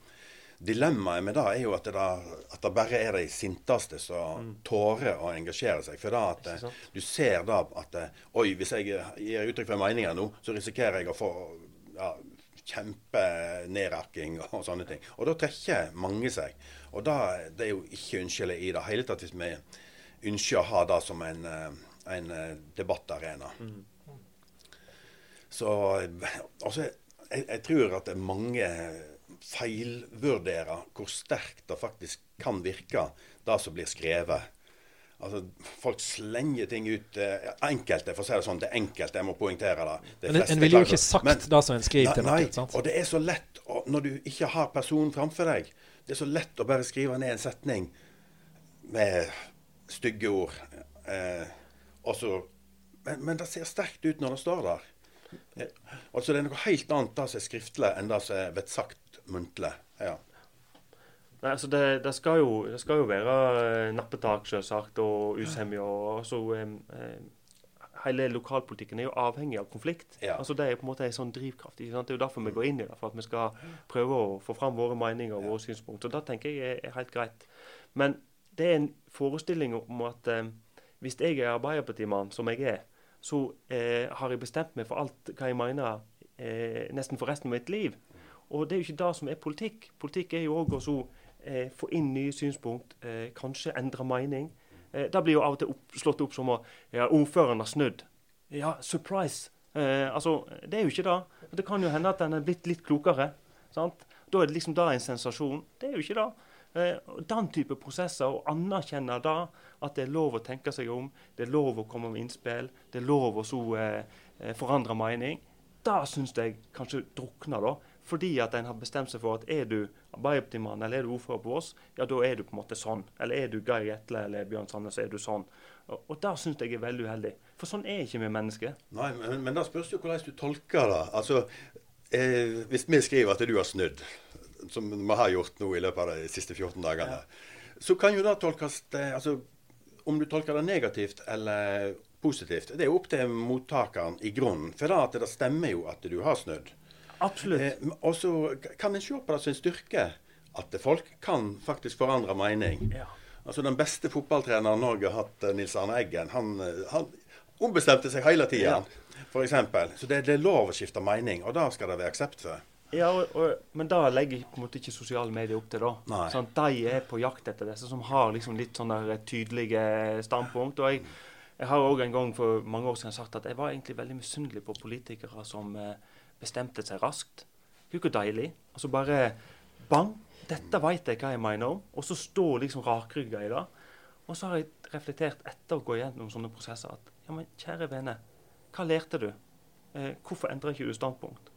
Dilemmaet med det er jo at det, da, at det bare er de sinteste som mm. tårer å engasjere seg. For da at du ser da at Oi, hvis jeg gir uttrykk for meninger nå, så risikerer jeg å få ja, kjempenedrakking og sånne ting. Og da trekker mange seg. Og da, det er jo ikke ønskelig i det hele tatt hvis vi ønsker å ha det som en, en debattarena. Mm. Så altså, jeg, jeg tror at mange feilvurderer hvor sterkt det faktisk kan virke, det som blir skrevet. Altså, Folk slenger ting ut eh, Enkelte, for å si det sånn. Det enkelte, jeg må poengtere det. det men En ville jo ikke sagt men, det som en skriver til noen. sant? Og det er så lett å, når du ikke har personen framfor deg. Det er så lett å bare skrive ned en setning med stygge ord. Eh, så, men, men, det ser sterkt ut når det står der. Altså Det er noe helt annet det som er skriftlig, enn det som er blitt sagt muntlig. Ja. Nei, altså det, det, skal jo, det, skal jo, være eh, nappetak, selvsagt, og usemje. Og så... eh, hele lokalpolitikken er jo avhengig av konflikt. Ja. Altså Det er på en måte en sånn drivkraft. Det er jo derfor vi går inn i det. For at vi skal prøve å få fram våre meninger og våre synspunkter. Det tenker jeg er, er, helt greit. Men det er en forestilling om at eh, hvis jeg er Arbeiderpartimann, som jeg er, så eh, har jeg bestemt meg for alt hva jeg mener eh, nesten for resten av mitt liv. Og det er jo ikke det som er politikk. Politikk er jo òg å eh, få inn nye synspunkt, eh, kanskje endre mening. Eh, det blir jo av og til opp, slått opp som at ja, ordføreren har snudd. Ja, surprise. Eh, altså, det er jo ikke det. Det kan jo hende at den er blitt litt klokere. Sant? Da er det liksom da en sensasjon. Det er jo ikke det. Eh, den type prosesser, å anerkjenne da at det er lov å tenke seg om, det er lov å komme med innspill, det er lov å så eh, eh forandre mening, det syns jeg kanskje drukner, da. Fordi at en har bestemt seg for at er du Arbeiderpartimann eller er du ordfører på Voss, ja da er du på en måte sånn. Eller er du Geir Jetle eller Bjørn Sandnes, så er du sånn. Og, og det syns jeg er veldig uheldig. For sånn er ikke vi mennesker. Nei, men, men da spørs jo hvordan du tolker det. Altså, eh, Hvis vi skriver at du har snudd, som vi har gjort nå i løpet av de siste 14 dagene, ja. så kan jo det tolkes det, altså, Om du tolker det negativt eller positivt, det er jo opp til mottakeren i grunnen. For da at det stemmer jo at du har snudd. Absolutt. Eh, og så kan en se på det som en styrke at folk kan faktisk forandre mening. Ja. Altså Den beste fotballtreneren Norge har hatt, eh, Nils Arne Eggen, han, eh, han ombestemte seg hele tida. Ja. Eksempel. Så det, det er lov å skifte mening, og det skal det være aksept for. Ja, og, og, Men da legger på en måte ikke sosiale medier opp til. da. Sånn, De er på jakt etter disse som har liksom litt sånne der tydelige standpunkt. og jeg, jeg har òg en gang for mange år siden sagt at jeg var egentlig veldig misunnelig på politikere som eh, bestemte seg raskt. Gud, hvor deilig. Og så bare bang! Dette veit jeg hva jeg mener om. Og så stå liksom rakrygga i det. Og så har jeg reflektert etter å gå gjennom sånne prosesser at ja, men kjære vene, hva lærte du? Eh, hvorfor endrer ikke du standpunkt?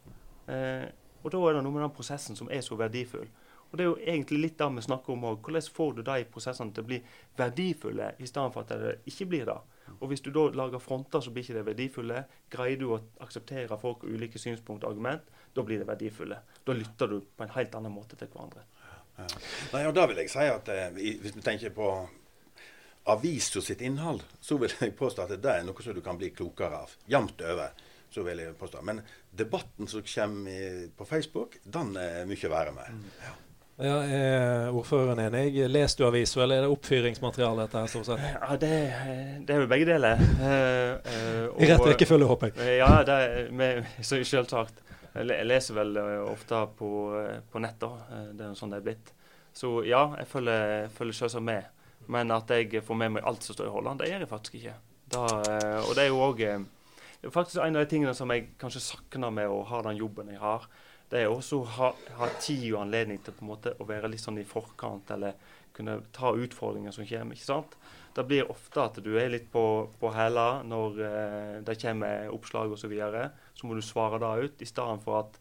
Eh, og da er det noe med den prosessen som er så verdifull. Og det er jo egentlig litt det vi snakker om òg. Hvordan får du de prosessene til å bli verdifulle, i stedet for at det ikke blir det? Og hvis du da lager fronter så blir ikke det verdifulle, greier du å akseptere folk ulike synspunkt og argument, da blir det verdifulle. Da lytter du på en helt annen måte til hverandre. Ja. Nei, og da vil jeg si at eh, Hvis vi tenker på avisa sitt innhold, så vil jeg påstå at det er noe som du kan bli klokere av. Jevnt over. så vil jeg påstå. Men debatten som kommer på Facebook, den er mye verre med. Ja. Ja, Er ordføreren enig? Leser du aviser, eller er det oppfyringsmateriale? dette her, stort sett? Ja, det, det er jo begge deler. Eh, eh, og- I rett rekkefølge, håper jeg. Eh, Ja, det er så selvsagt. Jeg leser vel eh, ofte på, eh, på nett, da. Eh, Det er sånn det er blitt. Så ja, jeg følger, følger selvsagt med. Men at jeg får med meg alt som står i Holland, det gjør jeg faktisk ikke. Da, eh, og det er jo òg faktisk en av de tingene som jeg kanskje savner med å ha den jobben jeg har. Det er også å ha, ha tid og anledning til på en måte å være litt sånn i forkant, eller kunne ta utfordringer som kommer. ikke sant? Det blir ofte at du er litt på, på hæla når eh, det kommer oppslag osv. Så, videre. så må du svare det ut, i stedet for at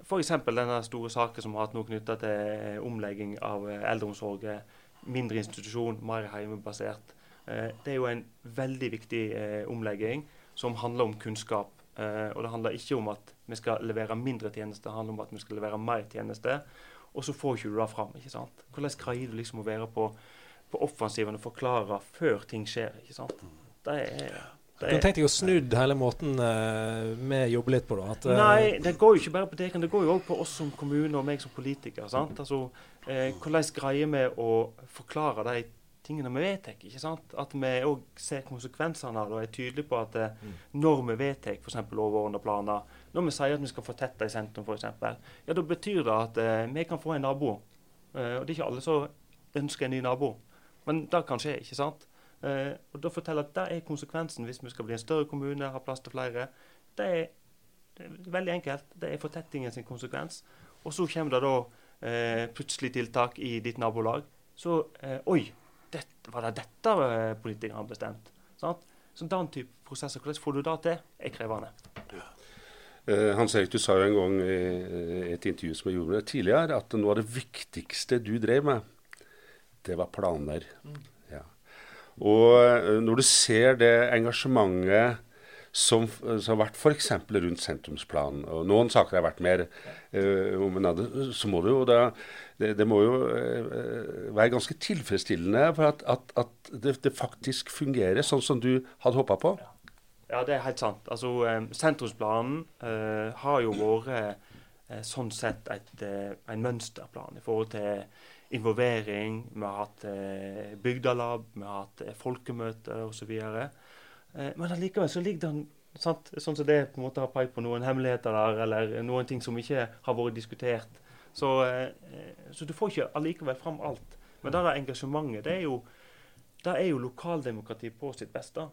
F.eks. denne store saken som har hatt noe knytta til omlegging av eh, eldreomsorg. Mindre institusjon, mer hjemmebasert. Eh, det er jo en veldig viktig eh, omlegging som handler om kunnskap. Eh, og det handler ikke om at vi skal levere mindre tjenester, det handler om at vi skal levere mer tjenester. Og så får ikke du det fram. ikke sant? Hvordan greier du liksom å være på, på offensiven og forklare før ting skjer? ikke sant? Det er, Du tenkte deg å snu hele måten eh, vi jobber litt på, da. At, uh, Nei, det går jo ikke bare på dere, det går jo òg på oss som kommune og meg som politiker. sant? Altså, eh, Hvordan greier vi å forklare de tingene vi vedtar? At vi òg ser konsekvensene av det og er tydelige på at mm. når vi vedtar f.eks. overordnede planer, når vi sier at vi skal fortette i sentrum f.eks., ja, da betyr det at eh, vi kan få en nabo. Eh, og det er ikke alle som ønsker en ny nabo, men det kan skje, ikke sant? Eh, og da forteller at Det er konsekvensen hvis vi skal bli en større kommune, ha plass til flere. Det er, det er veldig enkelt. Det er fortettingen sin konsekvens. Og så kommer det da eh, plutselig tiltak i ditt nabolag. Så eh, Oi, det, var det dette eh, politikerne har bestemt? Sant? Så den type prosesser, hvordan får du det til, er krevende. Eh, Hans Erik, du sa jo en gang i et intervju som jeg gjorde med deg tidligere, at noe av det viktigste du drev med, det var planer. Ja. Og eh, når du ser det engasjementet som, som har vært f.eks. rundt sentrumsplanen, og noen saker har vært mer eh, om en annen, så må det jo da det, det må jo eh, være ganske tilfredsstillende for at, at, at det, det faktisk fungerer sånn som du hadde håpa på. Ja, det er helt sant. Altså, eh, Sentrumsplanen eh, har jo vært eh, sånn sett et, eh, en mønsterplan i forhold til involvering. Vi har hatt eh, bygdelab, vi har hatt eh, folkemøter osv. Eh, men allikevel så ligger det sant? Sånn som det på en måte har pekt på noen hemmeligheter der, eller noen ting som ikke har vært diskutert. Så, eh, så du får ikke allikevel fram alt. Men det der engasjementet, det er jo, det er jo lokaldemokrati på sitt beste.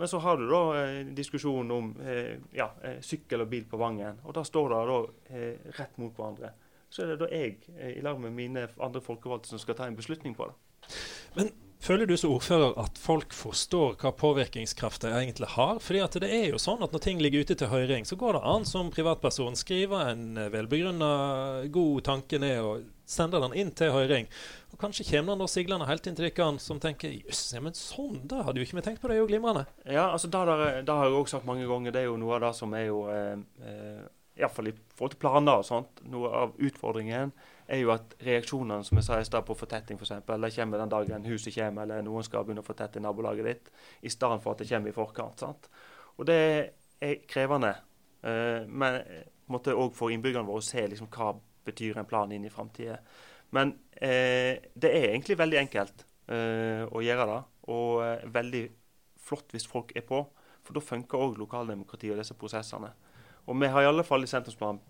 Men så har du da eh, diskusjonen om eh, ja, eh, sykkel og bil på Vangen. Og da står det da eh, rett mot hverandre. Så er det da jeg, eh, i lag med mine andre folkevalgte, som skal ta en beslutning på det. Men føler du som ordfører at folk forstår hva påvirkningskraft de egentlig har? Fordi at det er jo sånn at når ting ligger ute til høring, så går det an som privatperson skrive en velbegrunna god tanke ned og sende den inn til høring. Og kanskje kommer den da siglende helt inn til dere som tenker jøss, ja, men sånn, da hadde jo ikke vi tenkt på det, er jo glimrende. Ja, altså da, der, det har jeg òg sagt mange ganger, det er jo noe av det som er jo eh, eh, Iallfall i forhold til planer og sånt. Noe av utfordringen er jo at reaksjonene som jeg sa i stad på fortetting f.eks. For det kommer den dagen huset kommer, eller noen skal begynne å fortette nabolaget ditt, i stedet for at det kommer i forkant. sant? Og det er krevende. Eh, men måtte òg for innbyggerne våre se liksom, hva betyr en plan inn i framtida. Men eh, det er egentlig veldig enkelt eh, å gjøre det, og eh, veldig flott hvis folk er på. For da funker òg lokaldemokratiet og disse prosessene. Og vi har i alle fall i sentrumsplanen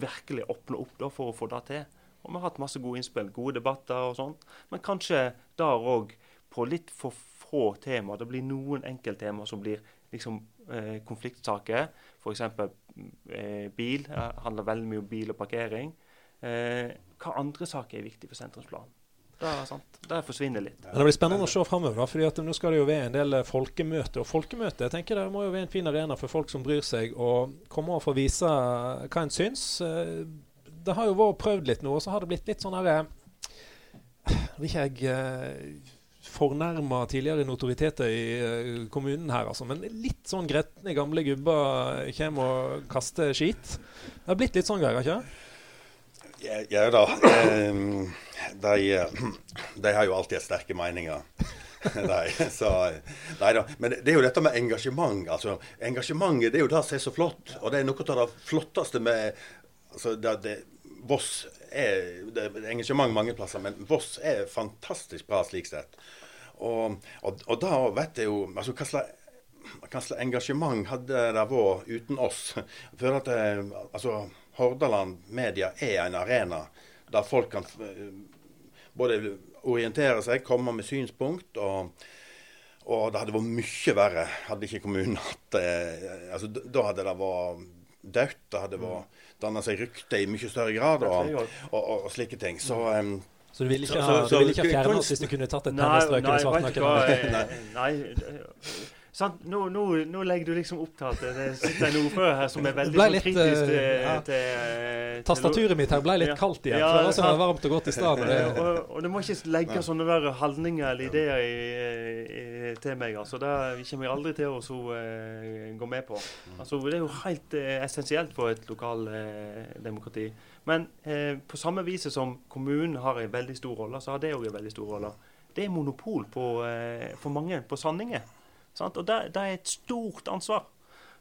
virkelig åpna opp da, for å få det til. Og vi har hatt masse gode innspill, gode debatter og sånt. Men kanskje der òg på litt for få temaer. Det blir noen enkelttemaer som blir liksom eh, konfliktsaker. F.eks. Eh, bil. Det handler veldig mye om bil og parkering. Eh, hva andre saker er viktig for sentrumsplanen? Det, det forsvinner litt. Men Det blir spennende å se framover. at Nå skal det jo være en del folkemøter. Og folkemøter jeg tenker det må jo være en fin arena for folk som bryr seg, og komme og få vise hva en syns. Eh, det har jo vært prøvd litt nå, og så har det blitt litt sånn herre Vil ikke jeg eh, fornærma tidligere notoriteter i uh, kommunen her, altså. Men litt sånn gretne gamle gubber kommer og kaster skit. Det har blitt litt sånn greier, ikke ja, ja da. Um, de, de, har jo alltid sterke meninger. nei, så, nei da. Men det er jo dette med engasjement. altså. Engasjementet det er jo det som er så flott. Og det er noe av det flotteste med altså, det, det, Voss er det er engasjement mange plasser, men Voss er fantastisk bra slik sett. Og, og, og da vet jeg jo altså, hva slags hva slags engasjement hadde det vært uten oss? For at eh, altså, Hordaland Media er en arena der folk kan eh, både orientere seg, komme med synspunkt. og og det hadde vært mye verre hadde ikke kommunen hatt det. altså, Da hadde det vært dødt. Det hadde vært danna seg rykte i mye større grad og, og, og, og slike ting. Så um, så du ville ikke, ha, så, så, du ikke ha fjernet oss hvis du kunne tatt et pennestrøk svartnakken? Nei, nei, nei? Nå, nå, nå, legger du liksom opp til at det sitter en ordfører her som er veldig sånn litt, kritisk til, uh, ja. til, til Tastaturet mitt her ble litt kaldt igjen. Ja, for det var så varmt og godt i stad. og, og, du må ikke legge sånne der holdninger eller ideer i, i, til meg. altså. Det kommer jeg aldri til å så, uh, gå med på. Altså, Det er jo helt essensielt for et lokaldemokrati. Men på samme vis som kommunen har en veldig stor rolle, så har det òg en veldig stor rolle. Det er monopol på, for mange på sanninger. Sant? Og det, det, er et stort ansvar.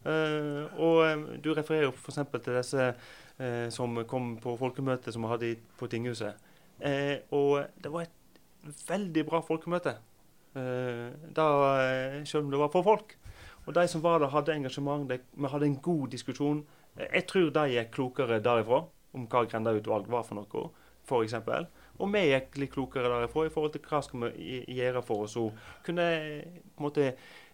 Uh, og um, du refererer jo f.eks. til disse uh, som kom på folkemøtet som vi hadde på tinghuset. Uh, og det var et veldig bra folkemøte. da, selv om det var for folk. Og de som var der, hadde engasjement. De, vi hadde en god diskusjon. Jeg tror de er klokere derifra om hva Grenda-utvalg var for noe, f.eks. Og vi gikk litt klokere derifra i forhold til hva skal vi gjøre for oss å kunne på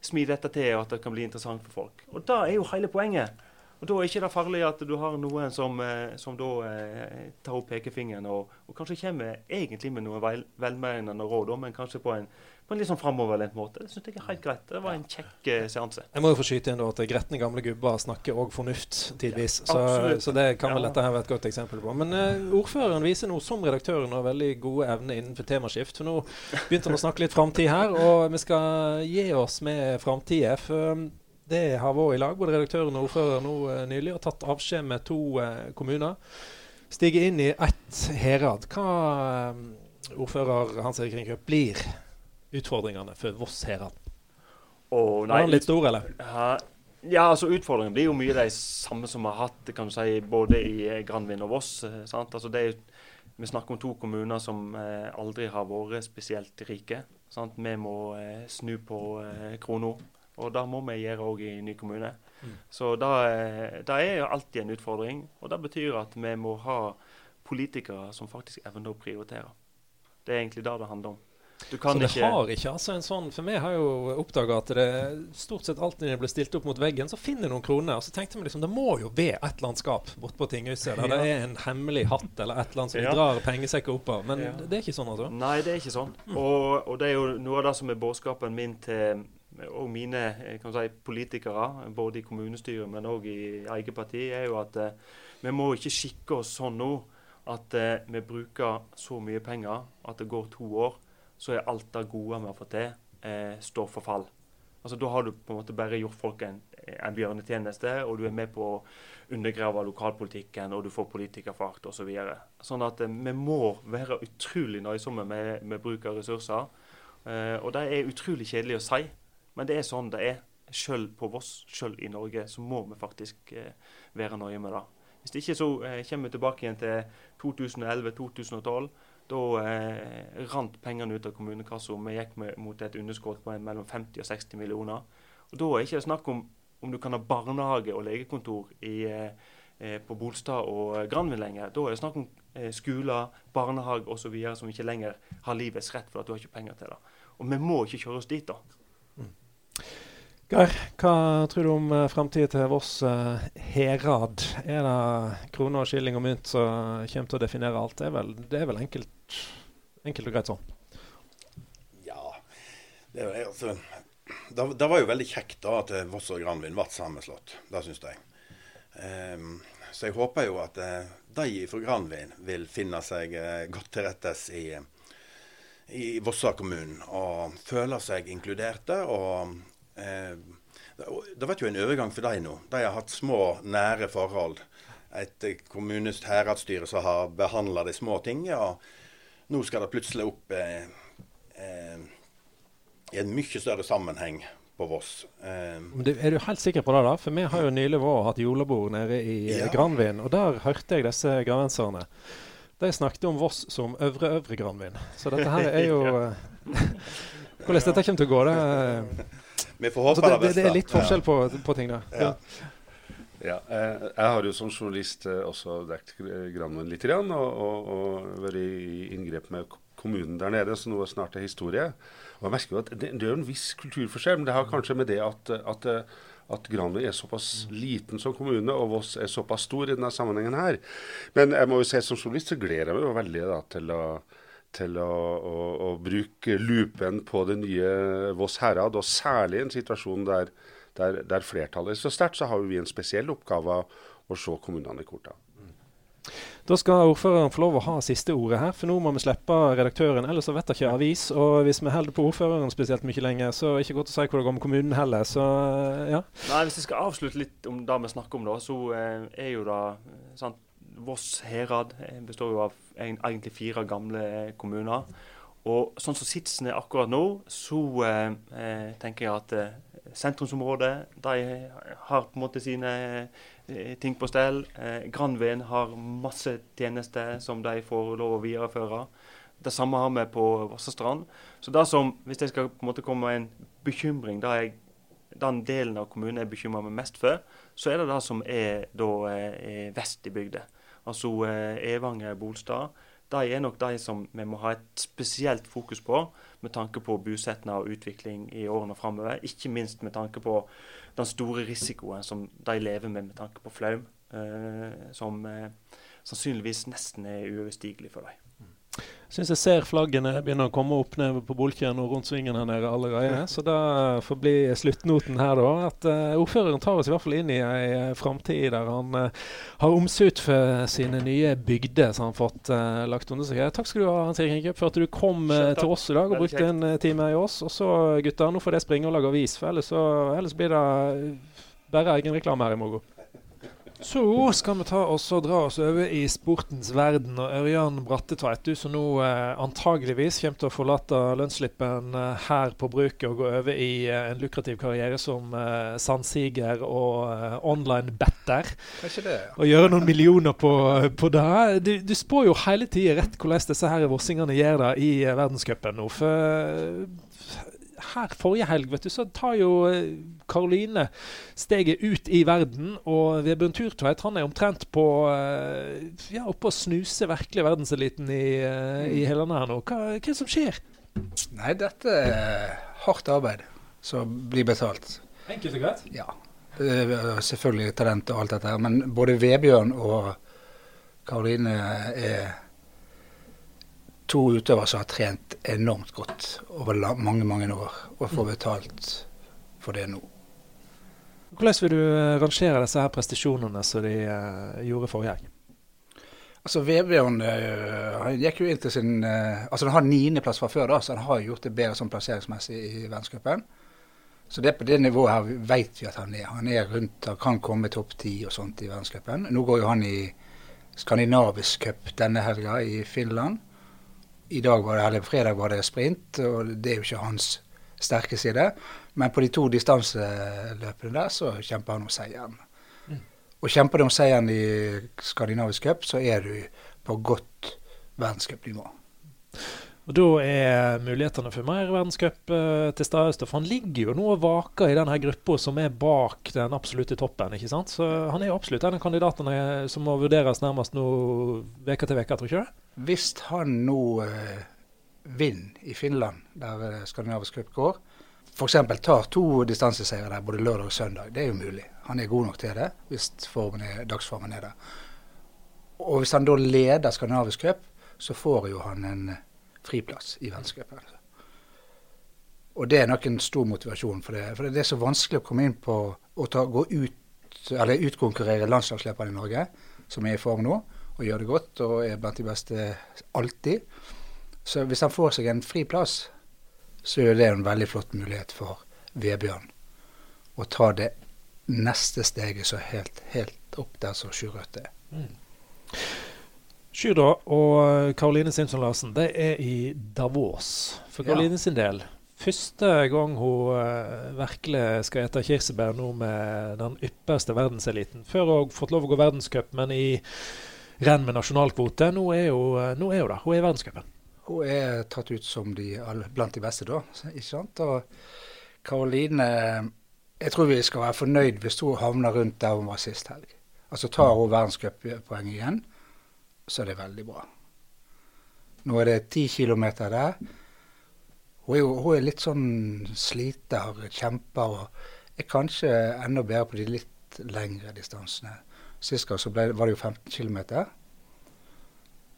smi dette til, og at det kan bli interessant for folk. Og Det er jo hele poenget. Og Da er ikke det farlig at du har noen som, eh, som da eh, tar opp pekefingeren og, og, kanskje kommer egentlig med noen vel, velmenende råd, men kanskje på en på en litt sånn framoverlent måte. Det synes jeg er helt greit. Det var en kjekk uh, seanse. Jeg må jo få skyte inn da at gretne gamle gubber snakker òg fornuft tidvis. Ja, så, så, det kan vel dette her være et godt eksempel på. Men uh, ordføreren viser nå, som redaktøren, og veldig gode evner innenfor temaskift. For nå begynte han å snakke litt framtid her, og vi skal gi oss med framtida. Det har vært i lag, både redaktøren og ordføreren nå uh, nylig, og tatt avskjed med to kommuner. Stiger inn i ett herad. Hva ordfører Hans Erik Ringkjøp blir utfordringene for Voss herad? Oh, nei, litt stor, eller? Ja, altså Utfordringene blir jo mye de samme som vi har hatt kan du si, både i eh, Granvin og Voss. Eh, sant? Altså det er vi snakker om to kommuner som eh, aldri har vært spesielt rike. Sant? Vi må eh, snu på eh, krona, og det må vi gjøre òg i ny kommune. Mm. Så det, det er jo alltid en utfordring, og det betyr at vi må ha politikere som faktisk evner å prioritere. Det er egentlig det det handler om så det ikke... har ikke altså en sånn For vi har jo oppdaga at det stort sett alltid når det blir stilt opp mot veggen, så finner noen kroner. Og så tenkte vi liksom det må jo være et eller annet skap bortpå tinghuset der ja. det er en hemmelig hatt eller et eller annet som ja. drar pengesekker opp av. Men ja. det er ikke sånn, altså? Nei, det er ikke sånn. Mm. Og, og, det er jo noe av det som er budskapen min til og mine si, politikere, både i kommunestyret, men òg i eget parti, er jo at eh, vi må ikke skikke oss sånn nå at eh, vi bruker så mye penger at det går to år så er alt det gode vi har fått til, eh, står for fall. Altså, Da har du på en måte bare gjort folk en, en bjørnetjeneste, og du er med på å undergrave lokalpolitikken, og du får politikerfart osv. Så videre. sånn at eh, vi må være utrolig nøysomme med, med bruk av ressurser. Eh, og det er utrolig kjedelig å si, men det er sånn det er. Selv på Voss, selv i Norge, så må vi faktisk eh, være nøye med det. Hvis ikke så eh, kommer vi tilbake igjen til 2011-2012. Da eh, rant pengene ut av kommunekassa. Vi gikk mot et underskudd på mellom 50 og 60 millioner. Og Da er det ikke snakk om om du kan ha barnehage og legekontor i, eh, eh på Bolstad og Granvin lenger. Da er det snakk om eh, skoler, barnehage osv. som ikke lenger har livets rett for at du har ikke penger til det. Og vi må ikke kjøre oss dit, da. Geir, hva tror du om uh, framtida til Voss uh, herad? Er det kroner skilling og mynt som kommer til å definere alt? Det er vel, det er vel enkelt, enkelt, og greit sånn? Ja. Det, er, altså, det, det, var jo veldig kjekt da at Voss og Granvin ble sammenslått. Det syns jeg. Um, så jeg håper jo at uh, de fra Granvin vil finne seg uh, godt til rettes i, i Vossa kommunen og føle seg inkluderte. og Eh, det var jo en overgang for dem nå. De har hatt små, nære forhold. Et kommunes heradsstyre som har behandla de små tingene. Og nå skal det plutselig opp eh, eh, i en mye større sammenheng på Voss. Eh, du, er du helt sikker på det? da? For vi har jo nylig vært hatt julebord nede i ja. Granvin. Og der hørte jeg disse granvenserne. De snakket om Voss som øvre øvre Granvin. Så dette her er jo Hvordan dette kommer til å gå, det vi får håpe altså det, det, det, er litt forskjell på, på ting, da. Ja. Ja, eh, jeg har jo som journalist eh, også dekket Granvoll litt og, og, og, vært i inngrep med kommunen der nede, så nå er snart er historie. Og jeg merker jo at det, det er en viss kulturforskjell, men det har kanskje med det at, at, at Granvoll er såpass liten som kommune, og Voss er såpass stor i denne sammenhengen her. Men jeg må jo si som journalist så gleder jeg meg jo veldig da, til å til å, å, å, bruke loopen på det nye Voss herad, og særlig i en situasjon der, der, der flertallet er så sterkt, så har vi en spesiell oppgave å se kommunene i kortene. Da skal ordføreren få lov å ha siste ordet her, for nå må vi slippe redaktøren. Ellers så vet jeg ikke avis. Og hvis vi holder på ordføreren spesielt mye lenger, så er det ikke godt å si hvor det går med kommunen heller. Så ja. Nei, Hvis jeg skal avslutte litt om det vi snakker om, da, så eh, er jo det sant, Voss herad eh, består jo av egentlig fire gamle eh, kommuner. Og sånn som sitsen er akkurat nå, så eh, eh, tenker jeg at eh, sentrumsområdet de har på en måte sine eh, ting på stell. Eh, Granvin har masse tjenester som de får lov å videreføre. Det samme har vi på Vossestrand. Så det som, hvis jeg skal på en måte komme med en bekymring, det er den delen av kommunen jeg bekymrer meg mest for, så er det det som er da, vest i bygda altså eh, Evanger, Bolstad, de er nok de som vi må ha et spesielt fokus på med tanke på bosetting og utvikling i årene framover. Ikke minst med tanke på den store risikoen som de lever med med tanke på flaum, eh, som eh, sannsynligvis nesten er uoverstigelig for dem syns jeg ser flaggene begynner å komme opp ned på bolken og rundt svingen her nede allerede. Så da får bli sluttnoten her, da. At uh, ordføreren tar oss i hvert fall inn i ei uh, framtid der han uh, har omsut for sine nye bygder som han har fått uh, lagt under seg. Takk skal du ha, Hans Erik Inge, for at du kom til oss i dag og brukte en time i oss. Og så, gutter, nå får dere springe og lage avis, for ellers, så, ellers blir det bare egen reklame her i morgen. Så skal vi ta oss og dra oss over i sportens verden. Og Ørjan Brattetveit, du som nå eh, antageligvis kommer til å forlate lønnsslippen eh, her på bruket og gå over i eh, en lukrativ karriere som eh, sandsiger og eh, online better. Ja. Og gjøre noen millioner på, på det. Du, du, spår jo hele tida rett hvordan disse her vossingene gjør det i eh, verdenscupen nå. For her forrige helg vet du, så tar jo Karoline eh, steget ut i verden. Og Vebjørn Turtveit han er omtrent på eh, ja, oppe å snuse virkelig verdenseliten i, eh, i Helland her nå. Hva, hva er det som skjer? Nei, dette er hardt arbeid som blir betalt. Enkelt og greit? Ja. Selvfølgelig talent og alt dette her. Men både Vebjørn og Karoline er to utøvere som har trent enormt godt over mange, mange år, og får betalt for det nå. Hvordan vil du eh, rangere disse her prestasjonene som de uh, gjorde forrige helg? Altså Vebjørn uh, gikk jo inn til sin uh, Altså Han har niendeplass fra før, da, så han har gjort det bedre sånn plasseringsmessig i verdenscupen. Så det på det nivået her vet vi at han er. Han er rundt, han kan komme topp ti og sånt i verdenscupen. Nå går jo han i skandinavisk cup denne helga i Finland i dag var det, eller fredag var det sprint, og det er jo ikke hans sterke side. Men på de to distanseløpene der så kjemper han om seieren. Mm. Og kjemper du om seieren i skandinavisk cup, så er du på godt verdenscupnivå. Og Da er mulighetene for mer verdenscup uh, til stede. For han ligger jo nå og vaker i denne gruppa som er bak den absolutte toppen. ikke sant? Så Han er jo absolutt en av kandidatene som må vurderes nærmest nå uke til uke, tror ikke du? Hvis han nå eh, vinner i Finland, der uh, skandinavisk cup går, f.eks. tar to distanseseiere der både lørdag og søndag, det er jo mulig. Han er god nok til det hvis er, dagsformen er der. Og hvis han da leder skandinavisk cup, så får jo han en friplass i verdenscupen. Og det er nok en stor motivasjon for det. For det er så vanskelig å komme inn på å ta, gå ut, eller utkonkurrere landslagsløperne i Norge, som er i form nå, og gjør det godt og er blant de beste alltid. Så hvis han får seg en fri plass, så er det en veldig flott mulighet for Vebjørn å ta det neste steget så helt, helt opp der som Sjurøt er. Mm. Sjurda og Karoline Simpson Larsen det er i Davos. For Karoline ja. sin del, første gang hun uh, virkelig skal ete kirsebær nå med den ypperste verdenseliten. Før hun har fått lov å gå verdenscup, men i renn med nasjonalkvote. Nå er hun, nå er hun der. Hun er i verdenscupen. Hun er tatt ut som de, blant de beste, da. ikke sant? Og Karoline Jeg tror vi skal være fornøyd hvis hun havner rundt der hun var sist helg. Altså tar hun verdenscuppoeng igjen så er det veldig bra. Nå er det ti kilometer der. Hun er, jo, hun er litt sånn sliter, kjemper og er kanskje enda bedre på de litt lengre distansene. Sist gang så ble, var det jo 15 km.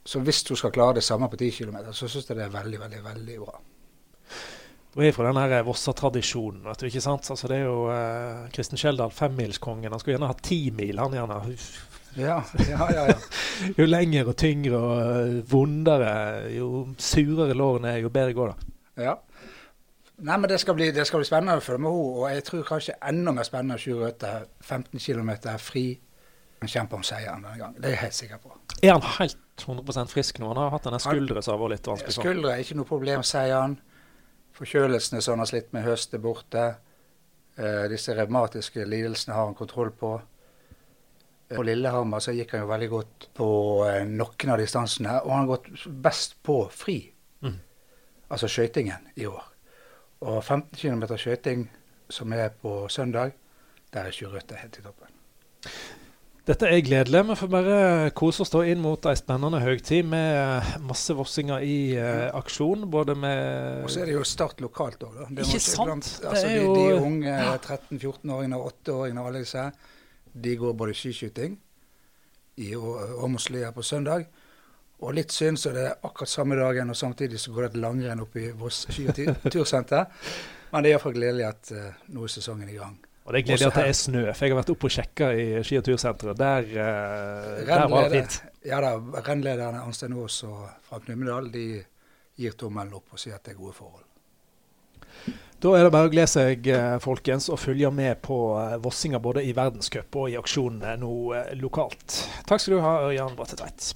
Så hvis hun skal klare det samme på 10 km, så syns jeg det er veldig, veldig, veldig bra. Du er fra den her Vossa-tradisjonen. vet du, ikke sant? Altså Det er jo eh, Kristen Skjeldal, femmilskongen. Han skulle gjerne ha ti mil. han gjerne ja, ja, ja, ja. jo lengre og tyngre og eh, vondere, jo surere lårene er, jo bedre går det. Ja. Nei, men det skal, bli, det skal bli spennende å følge med henne. Og jeg tror kanskje enda mer spennende 28, 15 km fri. Han kjemper om seieren denne gangen. Det er jeg helt sikker på. Er han helt 100% frisk nå? Han har hatt denne skuldre som har vært litt vanskelig. Skuldre er ikke noe problem, sier han. Forkjølelsene som han har slitt med høst, er borte. Uh, disse revmatiske lidelsene har han kontroll på. På Lillehammer så gikk han jo veldig godt på eh, noen av distansene, og han har gått best på fri. Mm. Altså skøytingen i år. Og 15 km skøyting som er på søndag, der er ikke rødt helt i toppen. Dette er gledelig. Vi får bare kose oss inn mot ei spennende høytid med masse vossinger i uh, aksjon. både med Og så er det jo start lokalt òg, da. ikke sant? Blant, altså, de, de, unge 13-14-åringene og 8-åringene og alle disse de går både skiskyting i Åmoslia på søndag. Og litt synd så er det akkurat samme dagen, og samtidig så går det et langrenn opp i Voss ski- og tursenter. Men det er iallfall gledelig at uh, nå er sesongen i gang. Og det er gledelig at det er snø, for jeg har vært oppe og sjekka i ski- og tursenteret. Der, uh, der var det fint. Ja da, rennlederne Arnstein Aas og Frank Numedal de gir tommelen opp og sier at det er gode forhold. Da er det bare å glede seg eh, folkens, og følge med på eh, Vossinger både i verdenscup og i aksjonene nå eh, lokalt. Takk skal du ha, Ørjan Brattetveit.